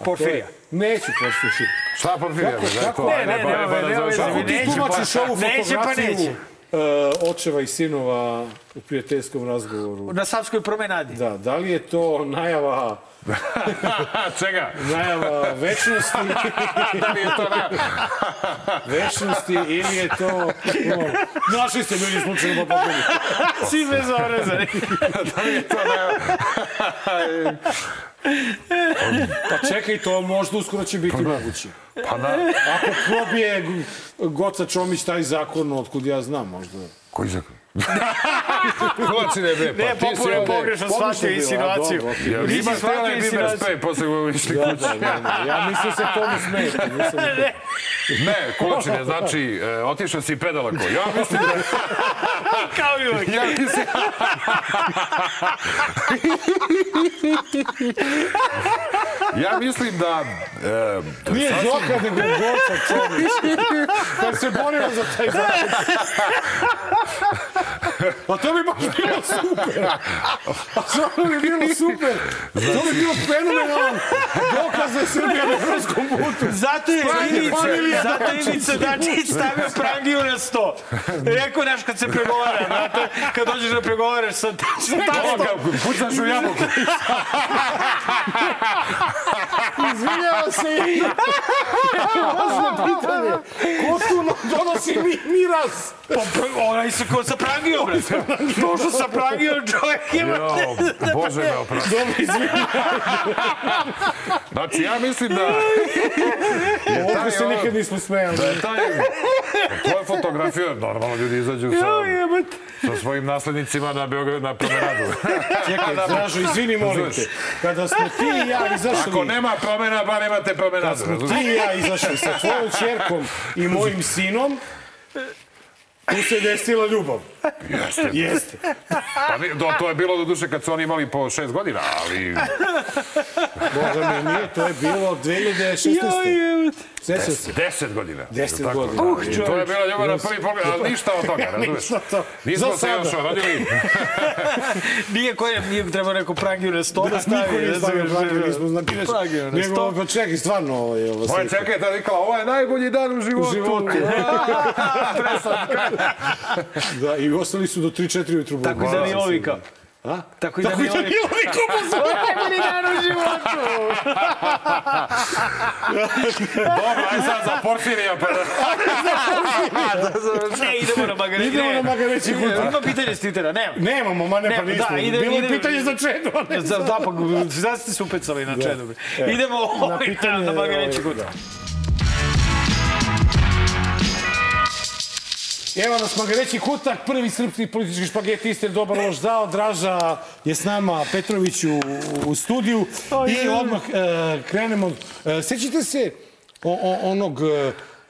Porfirija. Neću Porfirija. Šta Porfirija? Kako- da kako- ne, Ajde, ne, pa- nema pa da završavamo. veze, Ti neće, tumačiš pa- ovu pa fotografiju uh, očeva i sinova u prijateljskom razgovoru. Na Savskoj promenadi. Da, da li je to najava, Čega? najava večnosti, da li je to na... večnosti ili je to... No, našli ste bili slučajno pa pogodi. Svi bez orezani. da li je to na... Pa čekaj, to možda uskoro će biti moguće. Pa na... Ako probije Goca Čomić taj zakon, otkud ja znam, možda. Koji zakon? Kulačine, bre, pa Ne, ti si ovde... pogrešno Pogrešno shvatio insinuaciju. okej. Jel Nisi ima shvatio insinuaciju. sprej posle u išli Da, kući? da, da, da. Ja mislim se tomu smijete. Nisam... Ne, kulačine, znači, e, otišao si predaleko. Ja mislim da... Kao i uvijek. Ja mislim... ja mislim da... E, Nije sasvim- Zoka, nego Goca Čomić. Kad se borio za taj zakon. Pa to bi baš bilo super. A to bi bilo super. To bi bilo fenomenalan dokaz da je Srbija na evropskom putu. Zato je Ivica, zato je Dačić. Ivica Dačić stavio prangiju na sto. Rekao, znaš, kad se pregovara, znate, kad dođeš da pregovaraš sa, sa tastom, pucaš u jabuku. Izvinjava se i... Važno pitanje. Ko tu donosi mi, miraz? pa, pr- onaj se ko sa prangijom, brate. Došao sa prangijom, čovjek ima... Jo, Bože me oprosti. Dobro, izvinjava. Znači, ja mislim da... je Ovdje se nikad nismo smejali. Da je taj... Tvoja fotografija, normalno ljudi izađu sa, sa svojim naslednicima na Beograd na promenadu. Čekaj, Dražo, izvini, molim te. Kada smo ti i ja izašli... Ako nema promena, bar imate promenadu. smo razumiješ? ti i ja izašli sa tvojom čerkom i mojim sinom, tu se desila ljubav. Jeste. Jeste. Pa, do, to je bilo do duše kad su oni imali po šest godina, ali... Boga mi, nije, to je bilo 2016. Sećam se. Deset godina. Deset Tako? godina. Uh, I to je bila ljubav na prvi pogled, ali ništa od toga, razumeš? Ništa od toga. Nismo se još rodili. Nije koje, nije treba neko prangiju na sto da, Da, stavi. niko nije stavio prangiju, nismo znali. Prangiju na Nego, sto. pa čekaj, stvarno ovo je ovo. Moja čerka je tada rekla, ovo je najbolji dan u životu. U životu. Da, i ostali su do 3-4 ujutru. Tako i Danilovi kao. A? Tako i Tako i Danilovi. Danilovi kupu Najbolji dan u životu. Dobro, aj sad za Porfirija. Pa da... Ne, idemo na magareći. Idemo na magareći kutak. Ima pitanje s Twittera, nema. Nemamo, ma ne, pa Ne, nismo. da, ide- Bilo je ide- pitanje za čedu, a ne Da, da, pa sad ste se upecali na čedu. bre. E, Idemo na ovaj, pitanje, na magareći ovaj, kutak. Evo nas Magareći kutak, prvi srpski politički špageti, istin, dobar loš zao. Draža je s nama, Petrović u, u studiju. I odmah e, krenemo. E, sećate se o, o, onog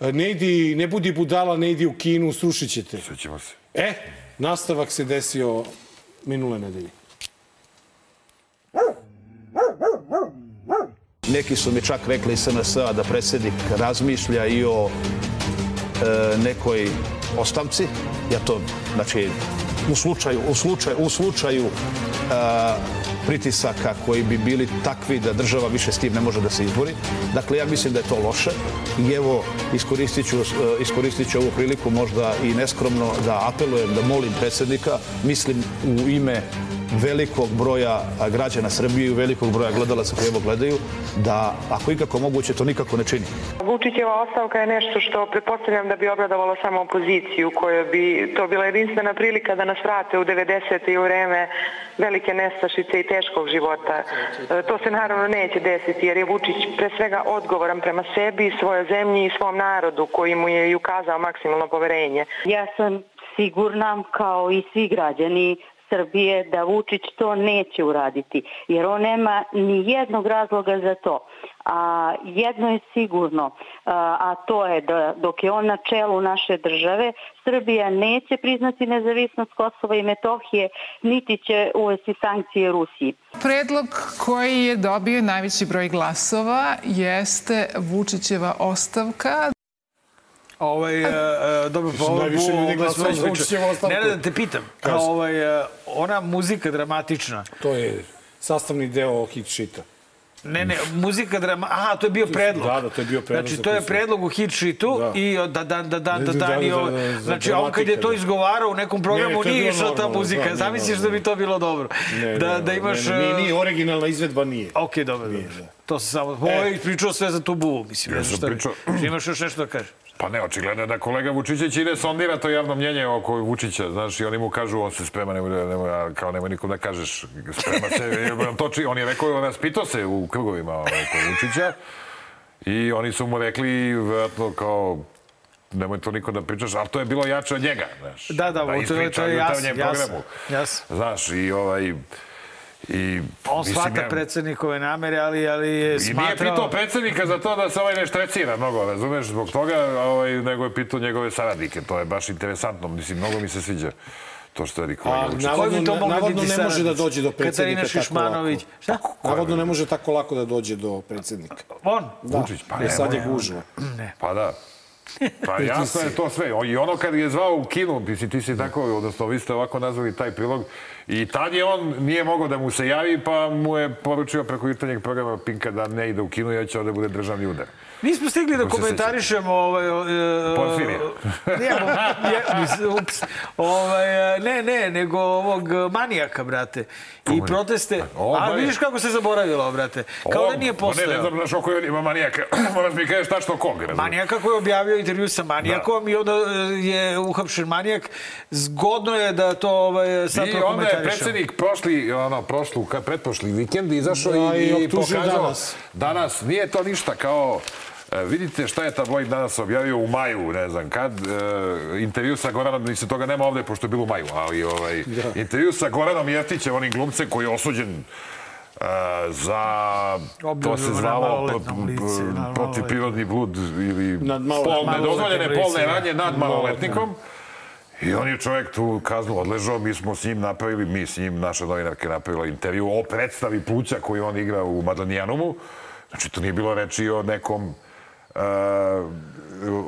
e, ne, idi, ne budi budala, ne idi u kinu, srušit ćete. Svećemo se. E, nastavak se desio minule nedelje. Neki su mi čak rekli iz SNS-a da predsjednik razmišlja i o e, nekoj ostavci. Ja to, znači, u slučaju, u slučaju, u slučaju e, pritisaka koji bi bili takvi da država više s tim ne može da se izbori. Dakle, ja mislim da je to loše i evo iskoristit ću, e, iskoristit ću ovu priliku možda i neskromno da apelujem, da molim predsjednika, mislim u ime velikog broja građana Srbije i velikog broja gledalaca koji ovo gledaju, da ako ikako moguće to nikako ne čini. Vučićeva ostavka je nešto što pretpostavljam da bi obradovalo samo opoziciju, koja bi to bila jedinstvena prilika da nas vrate u 90. i u vreme velike nestašice i teškog života. E, To se naravno neće desiti jer je Vučić pre svega odgovoran prema sebi, svojoj zemlji i svom narodu koji mu je i ukazao maksimalno poverenje. Ja sam sigurna, kao i svi građani Srbije, da Vučić to neće uraditi, jer on nema ni jednog razloga za to. A jedno je sigurno, a, to je da dok je on na čelu naše države, Srbija neće priznati nezavisnost Kosova i Metohije, niti će uvesti sankcije Rusiji. Predlog koji je dobio najveći broj glasova jeste Vučićeva ostavka. Ovaj, e, dobro, pa ovo, Najviše ljudi ovo, glasalo za ovo, Vučićevu ostavku. Ne, ne, da te pitam. Kaži. Ovaj, e, ona muzika dramatična. To je sastavni deo hit shita. Ne, ne, muzika drama... Aha, to je bio predlog. Da, da, to je bio predlog Znači, to je predlog u hit sheetu Da. i da, da, da, da, da, Da, da, da, i da, ovo- da, da, Znači, on kad je to da. izgovarao u nekom programu, Ne, nije išla ta muzika. da, Zamisliš da bi to bilo dobro. Ne, da, da imaš... Ne, ne, nije, originalna izvedba nije. Ok, dobro, dobro. To se samo... Ovo je pričao sve za tu buvu, mislim. Ja sam pričao- Imaš još nešto da kažeš? Pa ne, očigledno je da kolega Vučićić ide sondira to javno mnjenje oko Vučića, znaš, i oni mu kažu, on se sprema, nemoj, da- nemoj, a kao nemoj nikom da kažeš, sprema se, toči, on je rekao, raspitao se u krugovima ovaj, oko Vučića i oni su mu rekli, vjerojatno, kao, nemoj to niko da pričaš, ali to je bilo jače od njega, znaš. Da, da, je- to je jasno, programu. jasno. Znaš, i ovaj... I, On mislim, shvata ja- predsjednikove namere, ali, ali je I nije smatrao... pitao predsjednika za to da se ovaj ne štrecira mnogo, razumeš, zbog toga, ovaj, nego je pitao njegove saradnike. To je baš interesantno, mislim, mnogo mi se sviđa to što je kolega Vučić. navodno, to navodno ne može da dođe do predsjednika Katarina. Šišmanović. Šta? Navodno ne može tako lako da dođe do predsjednika. On? Da, Vučić, pa ne, sad je ne, gužva. Pa da. Pa jasno je to sve. I ono kad je zvao u kinu, mislim, ti si tako, odnosno vi ste ovako nazvali taj prilog, i tad je on nije mogao da mu se javi, pa mu je poručio preko jutarnjeg programa Pinka da ne ide u kinu, jer će ovde bude državni udar. Nismo stigli da komentarišemo ovaj... e, Porfirija. Ne, ups, ovaj, e, ne, ne, nego ovog manijaka, brate. I proteste... A vidiš kako se zaboravilo, brate. Kao da nije Pa ne, ne postojao. znam znaš oko ima manijaka. Moraš mi kažeš tačno kog. Manijaka koji je objavio intervju sa manijakom i onda e, je uhapšen manijak. Zgodno je da to ovaj, sad I onda je predsjednik prošli, ono, prošlu, pretprošli vikend izašao Da, i i, i optužio pokazao... danas. Danas. Nije to ništa kao... e, Vidite šta je tabloid danas objavio u maju, ne znam kad, e, intervju sa Goranom, mislim toga nema ovde pošto je bilo u maju, ali ovaj, Da. intervju sa Goranom Jeftićem, onim glumcem koji je osuđen e, za, to se zvalo protivprirodni blud ili pol, nedozvoljene polne da. radnje nad maloletnikom. I on je čovjek tu kaznu odležao, mi smo s njim napravili, mi s njim, naša novinarka je napravila intervju o predstavi Pluća koju on igra u Madanijanumu. Znači, to nije bilo reči o nekom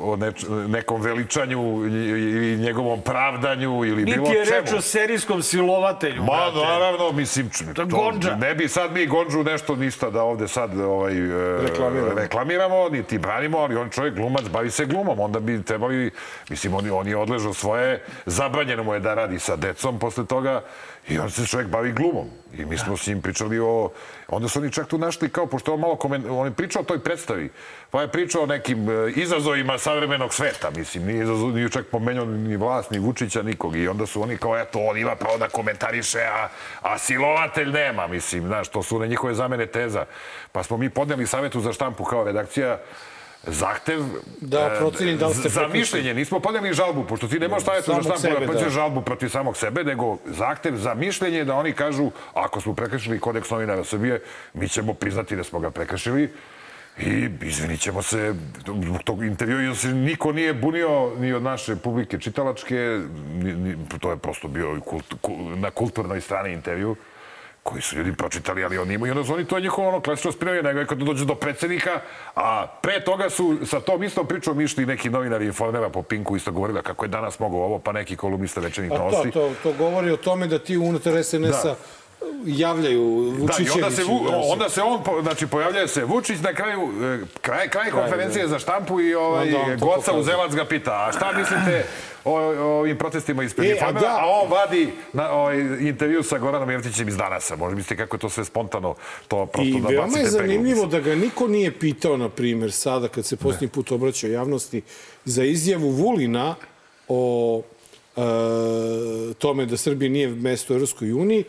o neč, nekom veličanju i, njegovom pravdanju ili bilo Niti je čemu. reč o serijskom silovatelju, Ma, brate. naravno, mislim, To Gondža. ne bi sad mi Gonđu nešto ništa da ovde sad ovaj, e, Reklamiramo. reklamiramo, niti branimo, ali on čovjek glumac, bavi se glumom. Onda bi trebali, mislim, on, on je odležao svoje, zabranjeno mu je da radi sa decom posle toga i on se čovjek bavi glumom. I mi smo s njim pričali o... Onda su oni čak tu našli kao, pošto on malo komen, on je pričao o toj predstavi, pa je pričao o nekim e, izazovima savremenog sveta, mislim, nije, izazov, nije čak pomenuo ni vlast, ni Vučića, nikog. I onda su oni kao, eto, on ima pravo da komentariše, a, a silovatelj nema, mislim, znaš, to su one njihove zamene teza. Pa smo mi podneli savjetu za štampu kao redakcija, zahtev Da e, procenim da li ste za mišljenje. Nismo podneli žalbu, pošto ti ne možeš staviti za Samog štampu da da. žalbu protiv samog sebe, nego zahtev za mišljenje da oni kažu ako smo prekršili kodeks novinara Srbije, mi ćemo priznati da smo ga prekršili i izvinit ćemo se, zbog tog intervjua se niko nije bunio ni od naše publike čitalačke, ni, ni, to je prosto bio kult, ku, na kulturnoj strani intervju koji su ljudi pročitali, ali oni imaju, onda oni, to je njihovo ono klasično spinanje, nego je kad dođe do predsednika, a pre toga su sa tom istom pričom išli neki novinari informera po Pinku isto govorili kako je danas mogao ovo, pa neki kolumnista večernih A to, novosti. to, to govori o tome da ti unutar SNS-a Da. Javljaju Da, i Vučićeviću. onda se, onda se on, znači pojavljuje se Vučić na kraju, e, kraj, kraj konferencije da. za štampu i ovaj, on to Goca. Uzelac ga pita, a šta mislite o, o ovim protestima ispred E, a da. A on vadi na ovaj, intervju sa Goranom Jevtićem iz danasa. Možda mislite kako je to sve spontano, to prosto I da veoma bacite je zanimljivo da ga niko nije pitao, na primjer, sada kad se posljednji put obraćao javnosti, za izjavu Vulina o e, tome da Srbija nije mesto u Europskoj uniji,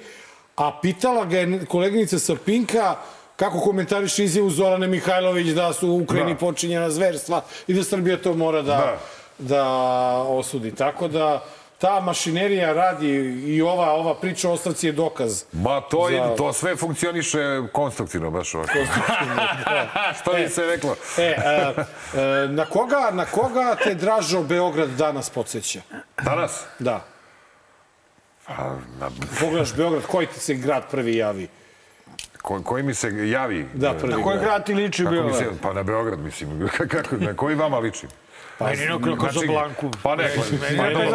a pitala ga je koleginica sa Pinka kako komentariš izjavu Zorane Mihajlović da su u Ukrajini Da. počinjena zverstva i da Srbija to mora da, Da. da osudi. Tako da ta mašinerija radi i ova, ova priča o ostavci je dokaz. Ma to, za- i, to sve funkcioniše konstruktivno, baš ovako. Što bi se reklo? E, a, e, na, koga, na koga te Dražo Beograd danas podsjeća? Danas? Da. Pa, na, Pogledaš Beograd, koji ti se grad prvi javi? ko, koji mi se javi? Da, prvi Na koji grad ti liči Kako mi Beograd? se, pa na Beograd, mislim. Kako, na koji vama liči? Pa, Meni na Kazablanku. Pa ne,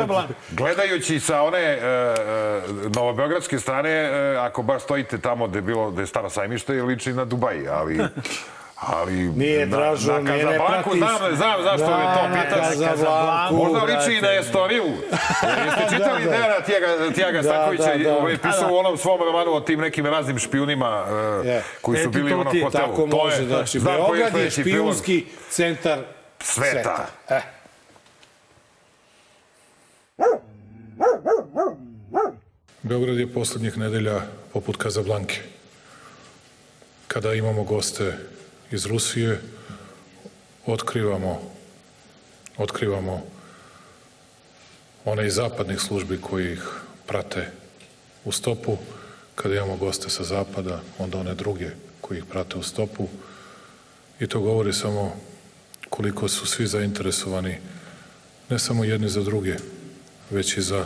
pa. Gledajući sa one e, e, novobeogradske strane, e, ako baš stojite tamo gde je bilo da je staro sajmište, liči na Dubaji, ali ali Nije, na, Dražo, na nije, ne pratiš. znam, znam zašto Da, me to na pitaš. Kazablanku, Možda liči i na. Estoriju. Jeste čitali Da, da. Dejana Tijaga, Tijaga Da, Stakovića? da, da. Ovaj je pisao u onom svom romanu o tim nekim raznim špijunima e, Je. koji su bili u onom hotelu. Tako To može, je, znači, znam koji Beograd je špijunski centar Sveta. sveta. E. Beograd je poslednjih nedelja poput Kazablanke. Kada imamo goste iz Rusije, otkrivamo, otkrivamo one iz zapadnih službi koji ih prate u stopu. Kada imamo goste sa zapada, onda one druge koji ih prate u stopu. I to govori samo koliko su svi zainteresovani, ne samo jedni za druge, već i za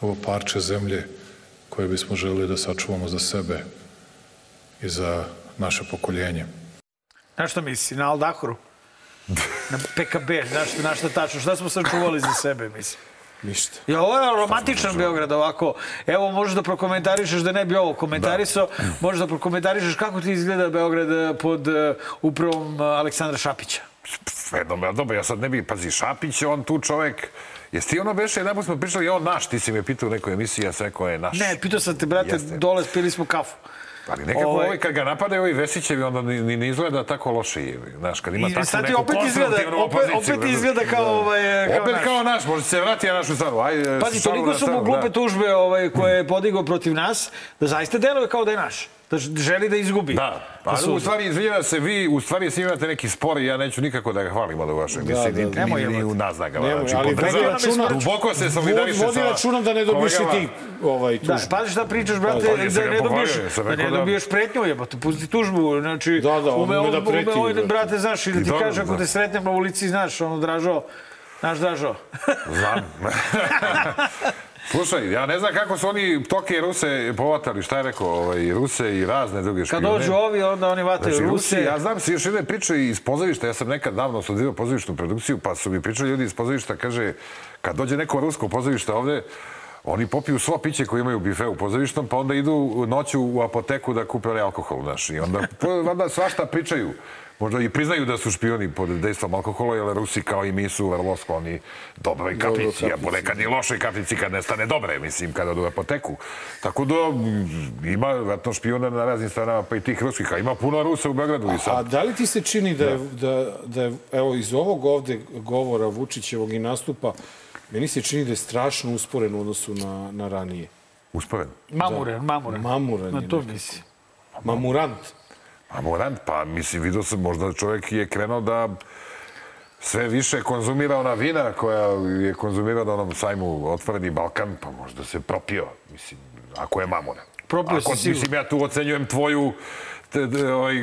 ovo parče zemlje koje bismo želeli da sačuvamo za sebe i za naše pokoljenje. Znaš šta misli? Na Aldahoru? Na PKB, znaš, na šta tačno? Šta smo sačuvali za sebe, mislim? Ništa. Ja, ovo je romantičan Beograd ovako. Evo, možeš da prokomentarišeš da ne bi ovo komentarisao. Možeš da prokomentarišeš kako ti izgleda Beograd eh, pod eh, upravom eh, Aleksandra Šapića. Ja, dobro, ja sad ne bih, pazi, Šapić je on tu čovek, Jesi ti ono beše, jedan smo pričali, je on naš, ti si me pitao u nekoj emisiji, ja sam rekao je naš. Ne, pitao sam te, brate, Jeste. dole spili smo kafu. Ali nekako Ovaj- ovaj, kad ga napadaju ovi Vesićevi, onda ni, ni, ni izgleda tako loše. je, Znaš, kad ima I takvu sad neku opet izgleda, opet, opet izgleda kao, ovaj, kao Opet naš. kao naš, može se vrati na našu stranu. Ajde, Pazi, toliko su mu glupe da. tužbe ovaj, koje je podigao protiv nas, da zaista deluje kao da je naš. Da želi da izgubi. Da, Da pa suzi. u stvari, izvinjava se, vi u stvari svi imate neki spor i ja neću nikako da ga hvalim od emisije, da, niti da. ni, Nemoj, ni u naznagama. Nemoj, Znači, ali vodi računa, Duboko se solidariše vodi sa računa da ne dobiješ i ti ovaj, Da, tužbu. pazi šta pričaš, brate, Pa, da ga ne dobiješ, da ne da- dobiješ pretnju, jebote, pusti tužbu, znači, Da, da, on ume da preti, on, brate. brate, znaš, i da ti kaže, ako da. te sretnem na ulici, znaš, ono, Dražo, znaš, Dražo, Znam. Slušaj, ja ne znam kako su oni Toke i Ruse povatali, šta je rekao, ovaj, Ruse i razne druge Kad špijune. dođu ovi, onda oni vataju Znači, Ruse. Ja znam se još jedne priče iz pozorišta, ja sam nekad davno studirao pozorišnu produkciju, pa su mi pričali ljudi iz pozorišta, kaže, kad dođe neko rusko pozorište ovde, oni popiju svo piće koje imaju u bifeu pozorištom, pa onda idu noću u apoteku da kupe alkohol, znaš. I onda, valjda, svašta pričaju. Možda i priznaju da su špioni pod dejstvom alkohola, jer Rusi kao i mi su vrlo skloni dobroj kaplici, a ponekad i lošoj kaplici kad nestane dobre, mislim, kada odu u apoteku. Tako da ima vratno špiona na raznim stranama, pa i tih ruskih, a ima puno Rusa u Beogradu i sad. A da li ti se čini da je, da, da je evo, iz ovog ovde govora Vučićevog i nastupa, meni se čini da je strašno usporen u odnosu na, na ranije. Usporen? Mamuran, mamuran. Mamuran Na je to nekako. misli. Mamurant. A Morant, pa mislim, vidio sam, možda čovjek je krenuo da sve više konzumira ona vina koja je konzumirao na onom sajmu Otvoreni Balkan, pa možda se propio, mislim, ako je mamura. Propio ako, sigurno. Mislim, ja tu ocenjujem tvoju ovaj,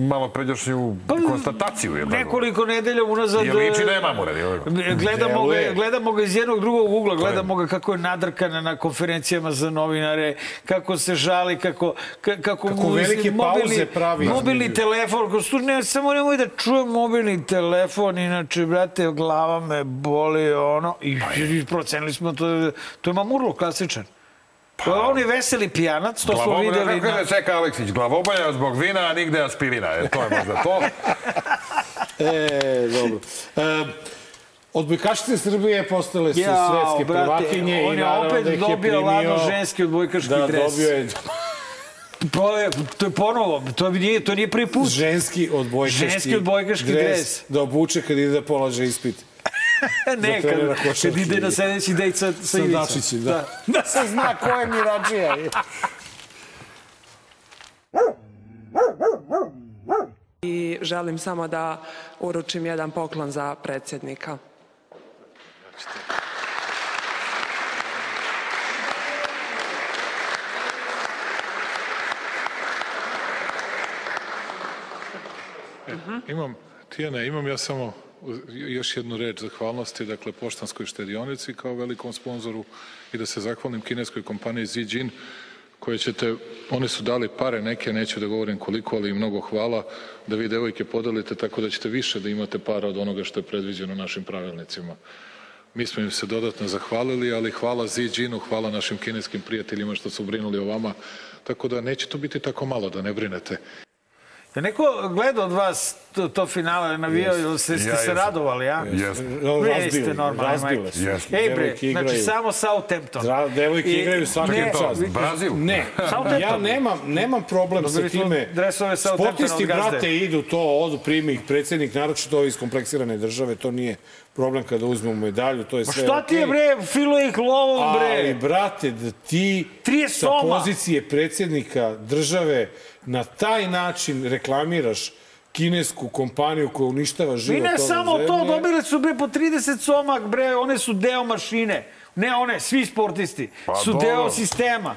malo pređašnju konstataciju. Je Nekoliko nedelja unazad... Je liči da je li? Gledamo ga, gledamo ga iz jednog drugog ugla, gledamo ga kako je nadrkan na konferencijama za novinare, kako se žali, kako, ka- kako, Kako mu, velike mobilni- pauze pravi Mobilni telefon, ko ne, samo nemoj da čujem mobilni telefon, inače, brate, glava me boli, ono, i, i procenili smo, to, to je mamurlo klasičan. To je on je veseli pijanac, to smo videli. kako je Seka Aleksić, glavobolja zbog vina, a nigde aspirina. E, to je možda to. E, dobro. E, odbojkašice Srbije postale su Jao, svetske brate, prvakinje on i je naravno opet da ih je dobio primio... ladno ženski odbojkaški da, dres. dobio je To je, to je ponovo, to nije, to nije prvi put. ženski odbojkaški, Ženski odbojkaški dres. da obuče kad ide da polaže ispit. ne, kad, kad ide na sledeći dejt sa, sa, Sa Ivicom. Dačićem, da. Da se zna ko je Mirađija. I želim samo da uručim jedan poklon za predsjednika. E, Imam, Tijana, imam ja samo još jednu reč zahvalnosti, dakle, Poštanskoj štedionici kao velikom sponzoru i da se zahvalim kineskoj kompaniji Zijin koje ćete, oni su dali pare neke, neću da govorim koliko, ali im mnogo hvala, da vi devojke podelite tako da ćete više da imate para od onoga što je predviđeno našim pravilnicima. Mi smo im se dodatno zahvalili, ali hvala Zijinu, hvala našim kineskim prijateljima što su brinuli o vama, tako da neće to biti tako malo, da ne brinete. Je neko gleda od vas to, to finale, navijao, ili ste, ste Ja se radovali, a? Jesam. Ne, ste normalni, razbile majke. su. Ej bre, znači samo Southampton. Dra- devojke I- igraju svaki ne, čas. vi- Brazil. Ne, ja nemam, nemam problem sa time. dresove Sportisti, brate, idu to, odu, primi ih predsjednik, naročito ovi iz kompleksirane države, to nije problem kada uzmemo medalju, to je Ma sve šta ti je bre, filo ih lovom Ali, bre. brate, da ti 30 sa pozicije predsjednika države na taj način reklamiraš kinesku kompaniju koja uništava I život ne ove samo to, zemlje. dobili su bre po 30 somak bre, one su deo mašine. Ne one, svi sportisti Pa su dobro. deo sistema.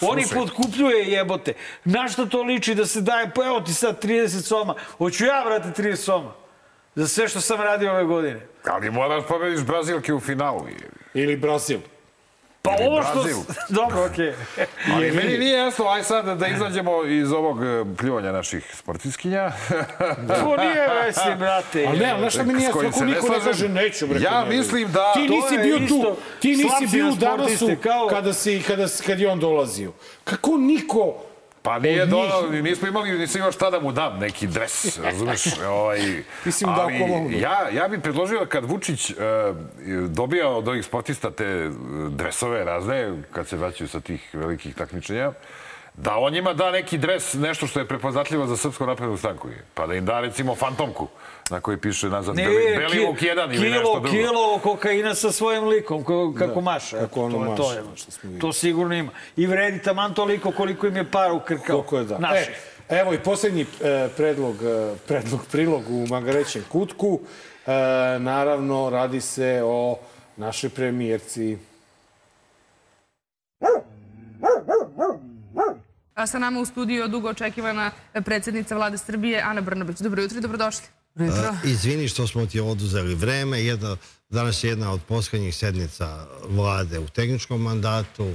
Oni Slušaj. podkupljuje jebote. Na što to liči da se daje, pa evo ti sad 30 soma. Hoću ja, brate, 30 soma. Za sve što sam radio ove godine. Ali moraš pobediš Brazilke u finalu. Ili Brazil. Pa Ili ovo što... Brazil. Dobro, okej. Ali meni nije jasno, aj sad da izađemo iz ovog e, pljuvanja naših sportiskinja. To nije vesi, brate. Ali ne, ali šta mi nije jasno, ako niko ne kaže neću, bre. Ja mislim da- Ti nisi bio tu, ti nisi bio u Danasu kada, si, kada, kada je on dolazio. Kako niko Pa nije donao, nismo imali, nisam imao šta da mu dam, neki dres, razumeš? Ovaj, Ti si mu dao ja, ja bih predložio kad Vučić uh, dobija od ovih sportista te e, dresove razne, kad se vraćaju sa tih velikih takmičenja, da on njima da neki dres, nešto što je prepoznatljivo za Srpsku naprednu stranku. Pa da im da recimo fantomku na kojoj piše nazad Ne, Beli, Beli ki- Vuk 1 ili nešto kilo, drugo. kilo kokaina sa svojim likom, ko, kako maša. kako ono to, je- to, maše, je, to sigurno ima. I vredi taman toliko koliko im je para ukrkao. Koliko je da. Naših. E, evo i posljednji e, predlog, e, predlog, prilog u Magarećem kutku. E, naravno, radi se o našoj premijerci. A sa nama u studiju je dugo očekivana predsjednica vlade Srbije, Ana Brnabić. Dobro jutro i dobrodošli. Uh, izvini što smo ti oduzeli vreme. Jedna, danas je jedna od poslednjih sednica vlade u tehničkom mandatu.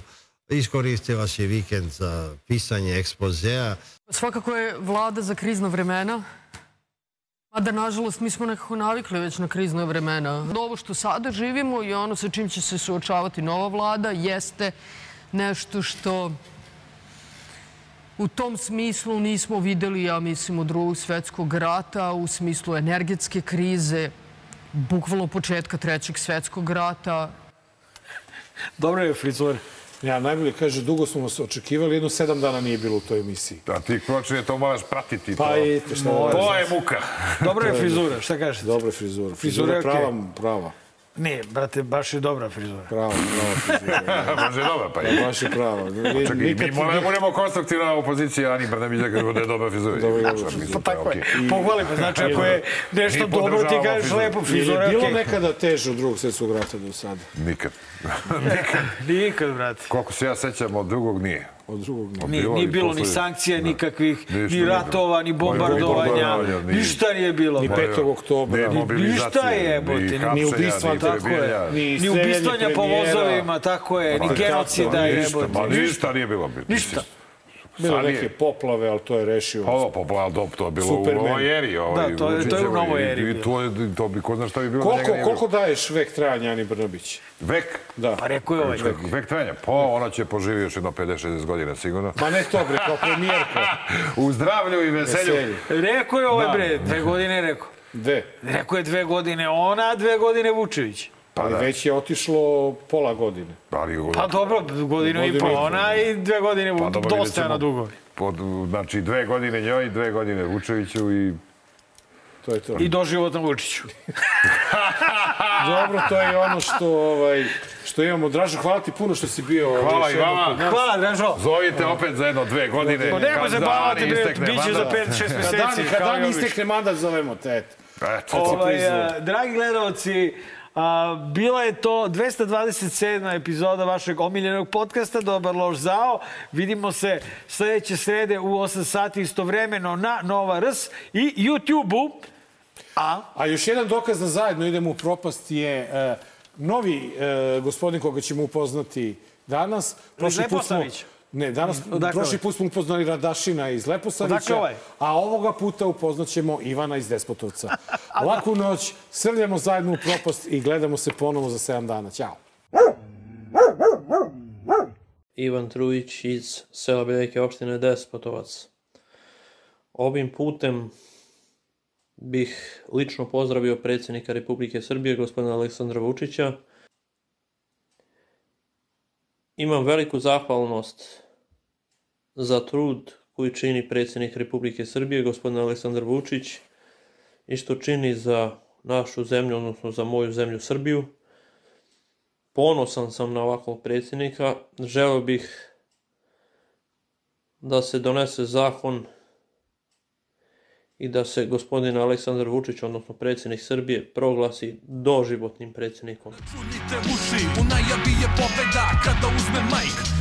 Iskoristila si vikend za pisanje ekspozea. Svakako je vlada za krizna vremena. Mada, nažalost, mi smo nekako navikli već na krizne vremena. Ovo što sada živimo i ono sa čim će se suočavati nova vlada jeste nešto što u tom smislu nismo videli, ja mislim, od drugog svetskog rata, u smislu energetske krize, bukvalno početka trećeg svetskog rata. Dobro je frizura. Ja, najbolje kaže, dugo smo vas očekivali, jedno sedam dana nije bilo u toj emisiji. Da, ti kročine to moraš pratiti. Pa to, i šta to, je muka. Dobra je frizura, šta kažete? Dobra je frizura. Frizura je prava, prava. Ne, brate, baš je dobra frizura. Prava, prava frizura. Baš je dobra, pa je. Baš je prava. Vi- Čekaj, nikad- mi moramo da budemo konstruktivna opozicija, Ani Brnabić da kažemo da je dobra frizura. Dobro, dobro. Pa tako je. okej. Pohvali me, znači ako je nešto Mi dobro ti kažeš lepo, frizura je bilo nekada teže od drugog svjetskog rata do sada? Nikad. Nikad, brate. Koliko se ja sećam, od drugog nije. Od drugog nije. Nije, Bilo nije bilo ni sankcija Da. nikakvih, ni ratova, ni bombardovanja, bombardovanja, ni- ništa nije bilo. Ni brate. 5. oktobra. Ništa jebote, ni ni ubistva, ni tako je. Ni ubistvanja po vozovima, tako je, ni Ma, genocida ništa, jebote. Ma ništa nije bilo. Ništa. Bilo Sad neke je- poplave, ali to je rešio. Pa ovo popla, to, to je bilo Superman. u novoj eri. Ovaj, Da, to je- to je u novoj eri I, to, je, to bi, ko zna šta bi bilo. Koliko, njega nije koliko daješ vek trajanja Ani Brnabić? Vek? Da. Pa rekao je ovaj. Vek, vek trajanja. Pa ona će poživi još jedno 50-60 godina sigurno. Ma ne to bre, kao premijerka. U zdravlju i veselju. Veselju. Rekao je ovaj Da. bre, dve godine je rekao. Dve. Rekao je dve godine ona, a dve godine Vučević. Pa Ali da. već je otišlo pola godine. Ali, Pa dobro, godinu i Godinu i po. ona i dve godine, Pa dobro, dosta na dugo. Pod, znači, dve godine njoj, dve godine Vučeviću i... To je to. I doživotno Vučiću. Dobro, to je ono što, ovaj, što imamo. Dražo, hvala ti puno što si bio. Hvala i vama. Hvala, Dražo. Zovite opet za jedno dve godine. Pa nemoj Kad se za bavati, Ani bre, istekne biće za mandat. 5-6 Kad meseci. dan, kad dan istekne mandat, zovemo te. Eto. Ovaj, a, dragi gledalci, a, bila je to 227. epizoda vašeg omiljenog podcasta Dobar loš zao. Vidimo se sledeće srede u 8 sati istovremeno na Nova Rs i YouTube-u. A? A još jedan dokaz da zajedno idemo u propast je e, novi e, gospodin koga ćemo upoznati danas. Prošli put smo? Ne, danas, Odakle prošli ovaj? put smo upoznali Radašina iz Leposavića, ovaj? a ovoga puta upoznaćemo Ivana iz Despotovca. Laku noć, srljamo zajedno u propast i gledamo se ponovo za 7 dana. Ćao! Ivan Trujić iz sela Beljake opštine Despotovac. Ovim putem bih lično pozdravio predsjednika Republike Srbije, gospodina Aleksandra Vučića. Imam veliku zahvalnost za trud koji čini predsjednik Republike Srbije, gospodin Aleksandar Vučić, i što čini za našu zemlju, odnosno za moju zemlju Srbiju. Ponosan sam na ovakvog predsjednika. Želeo bih da se donese zakon i da se gospodin Aleksandar Vučić, odnosno predsjednik Srbije, proglasi doživotnim predsjednikom. Te uši, u najavi je pobeda kada uzme majk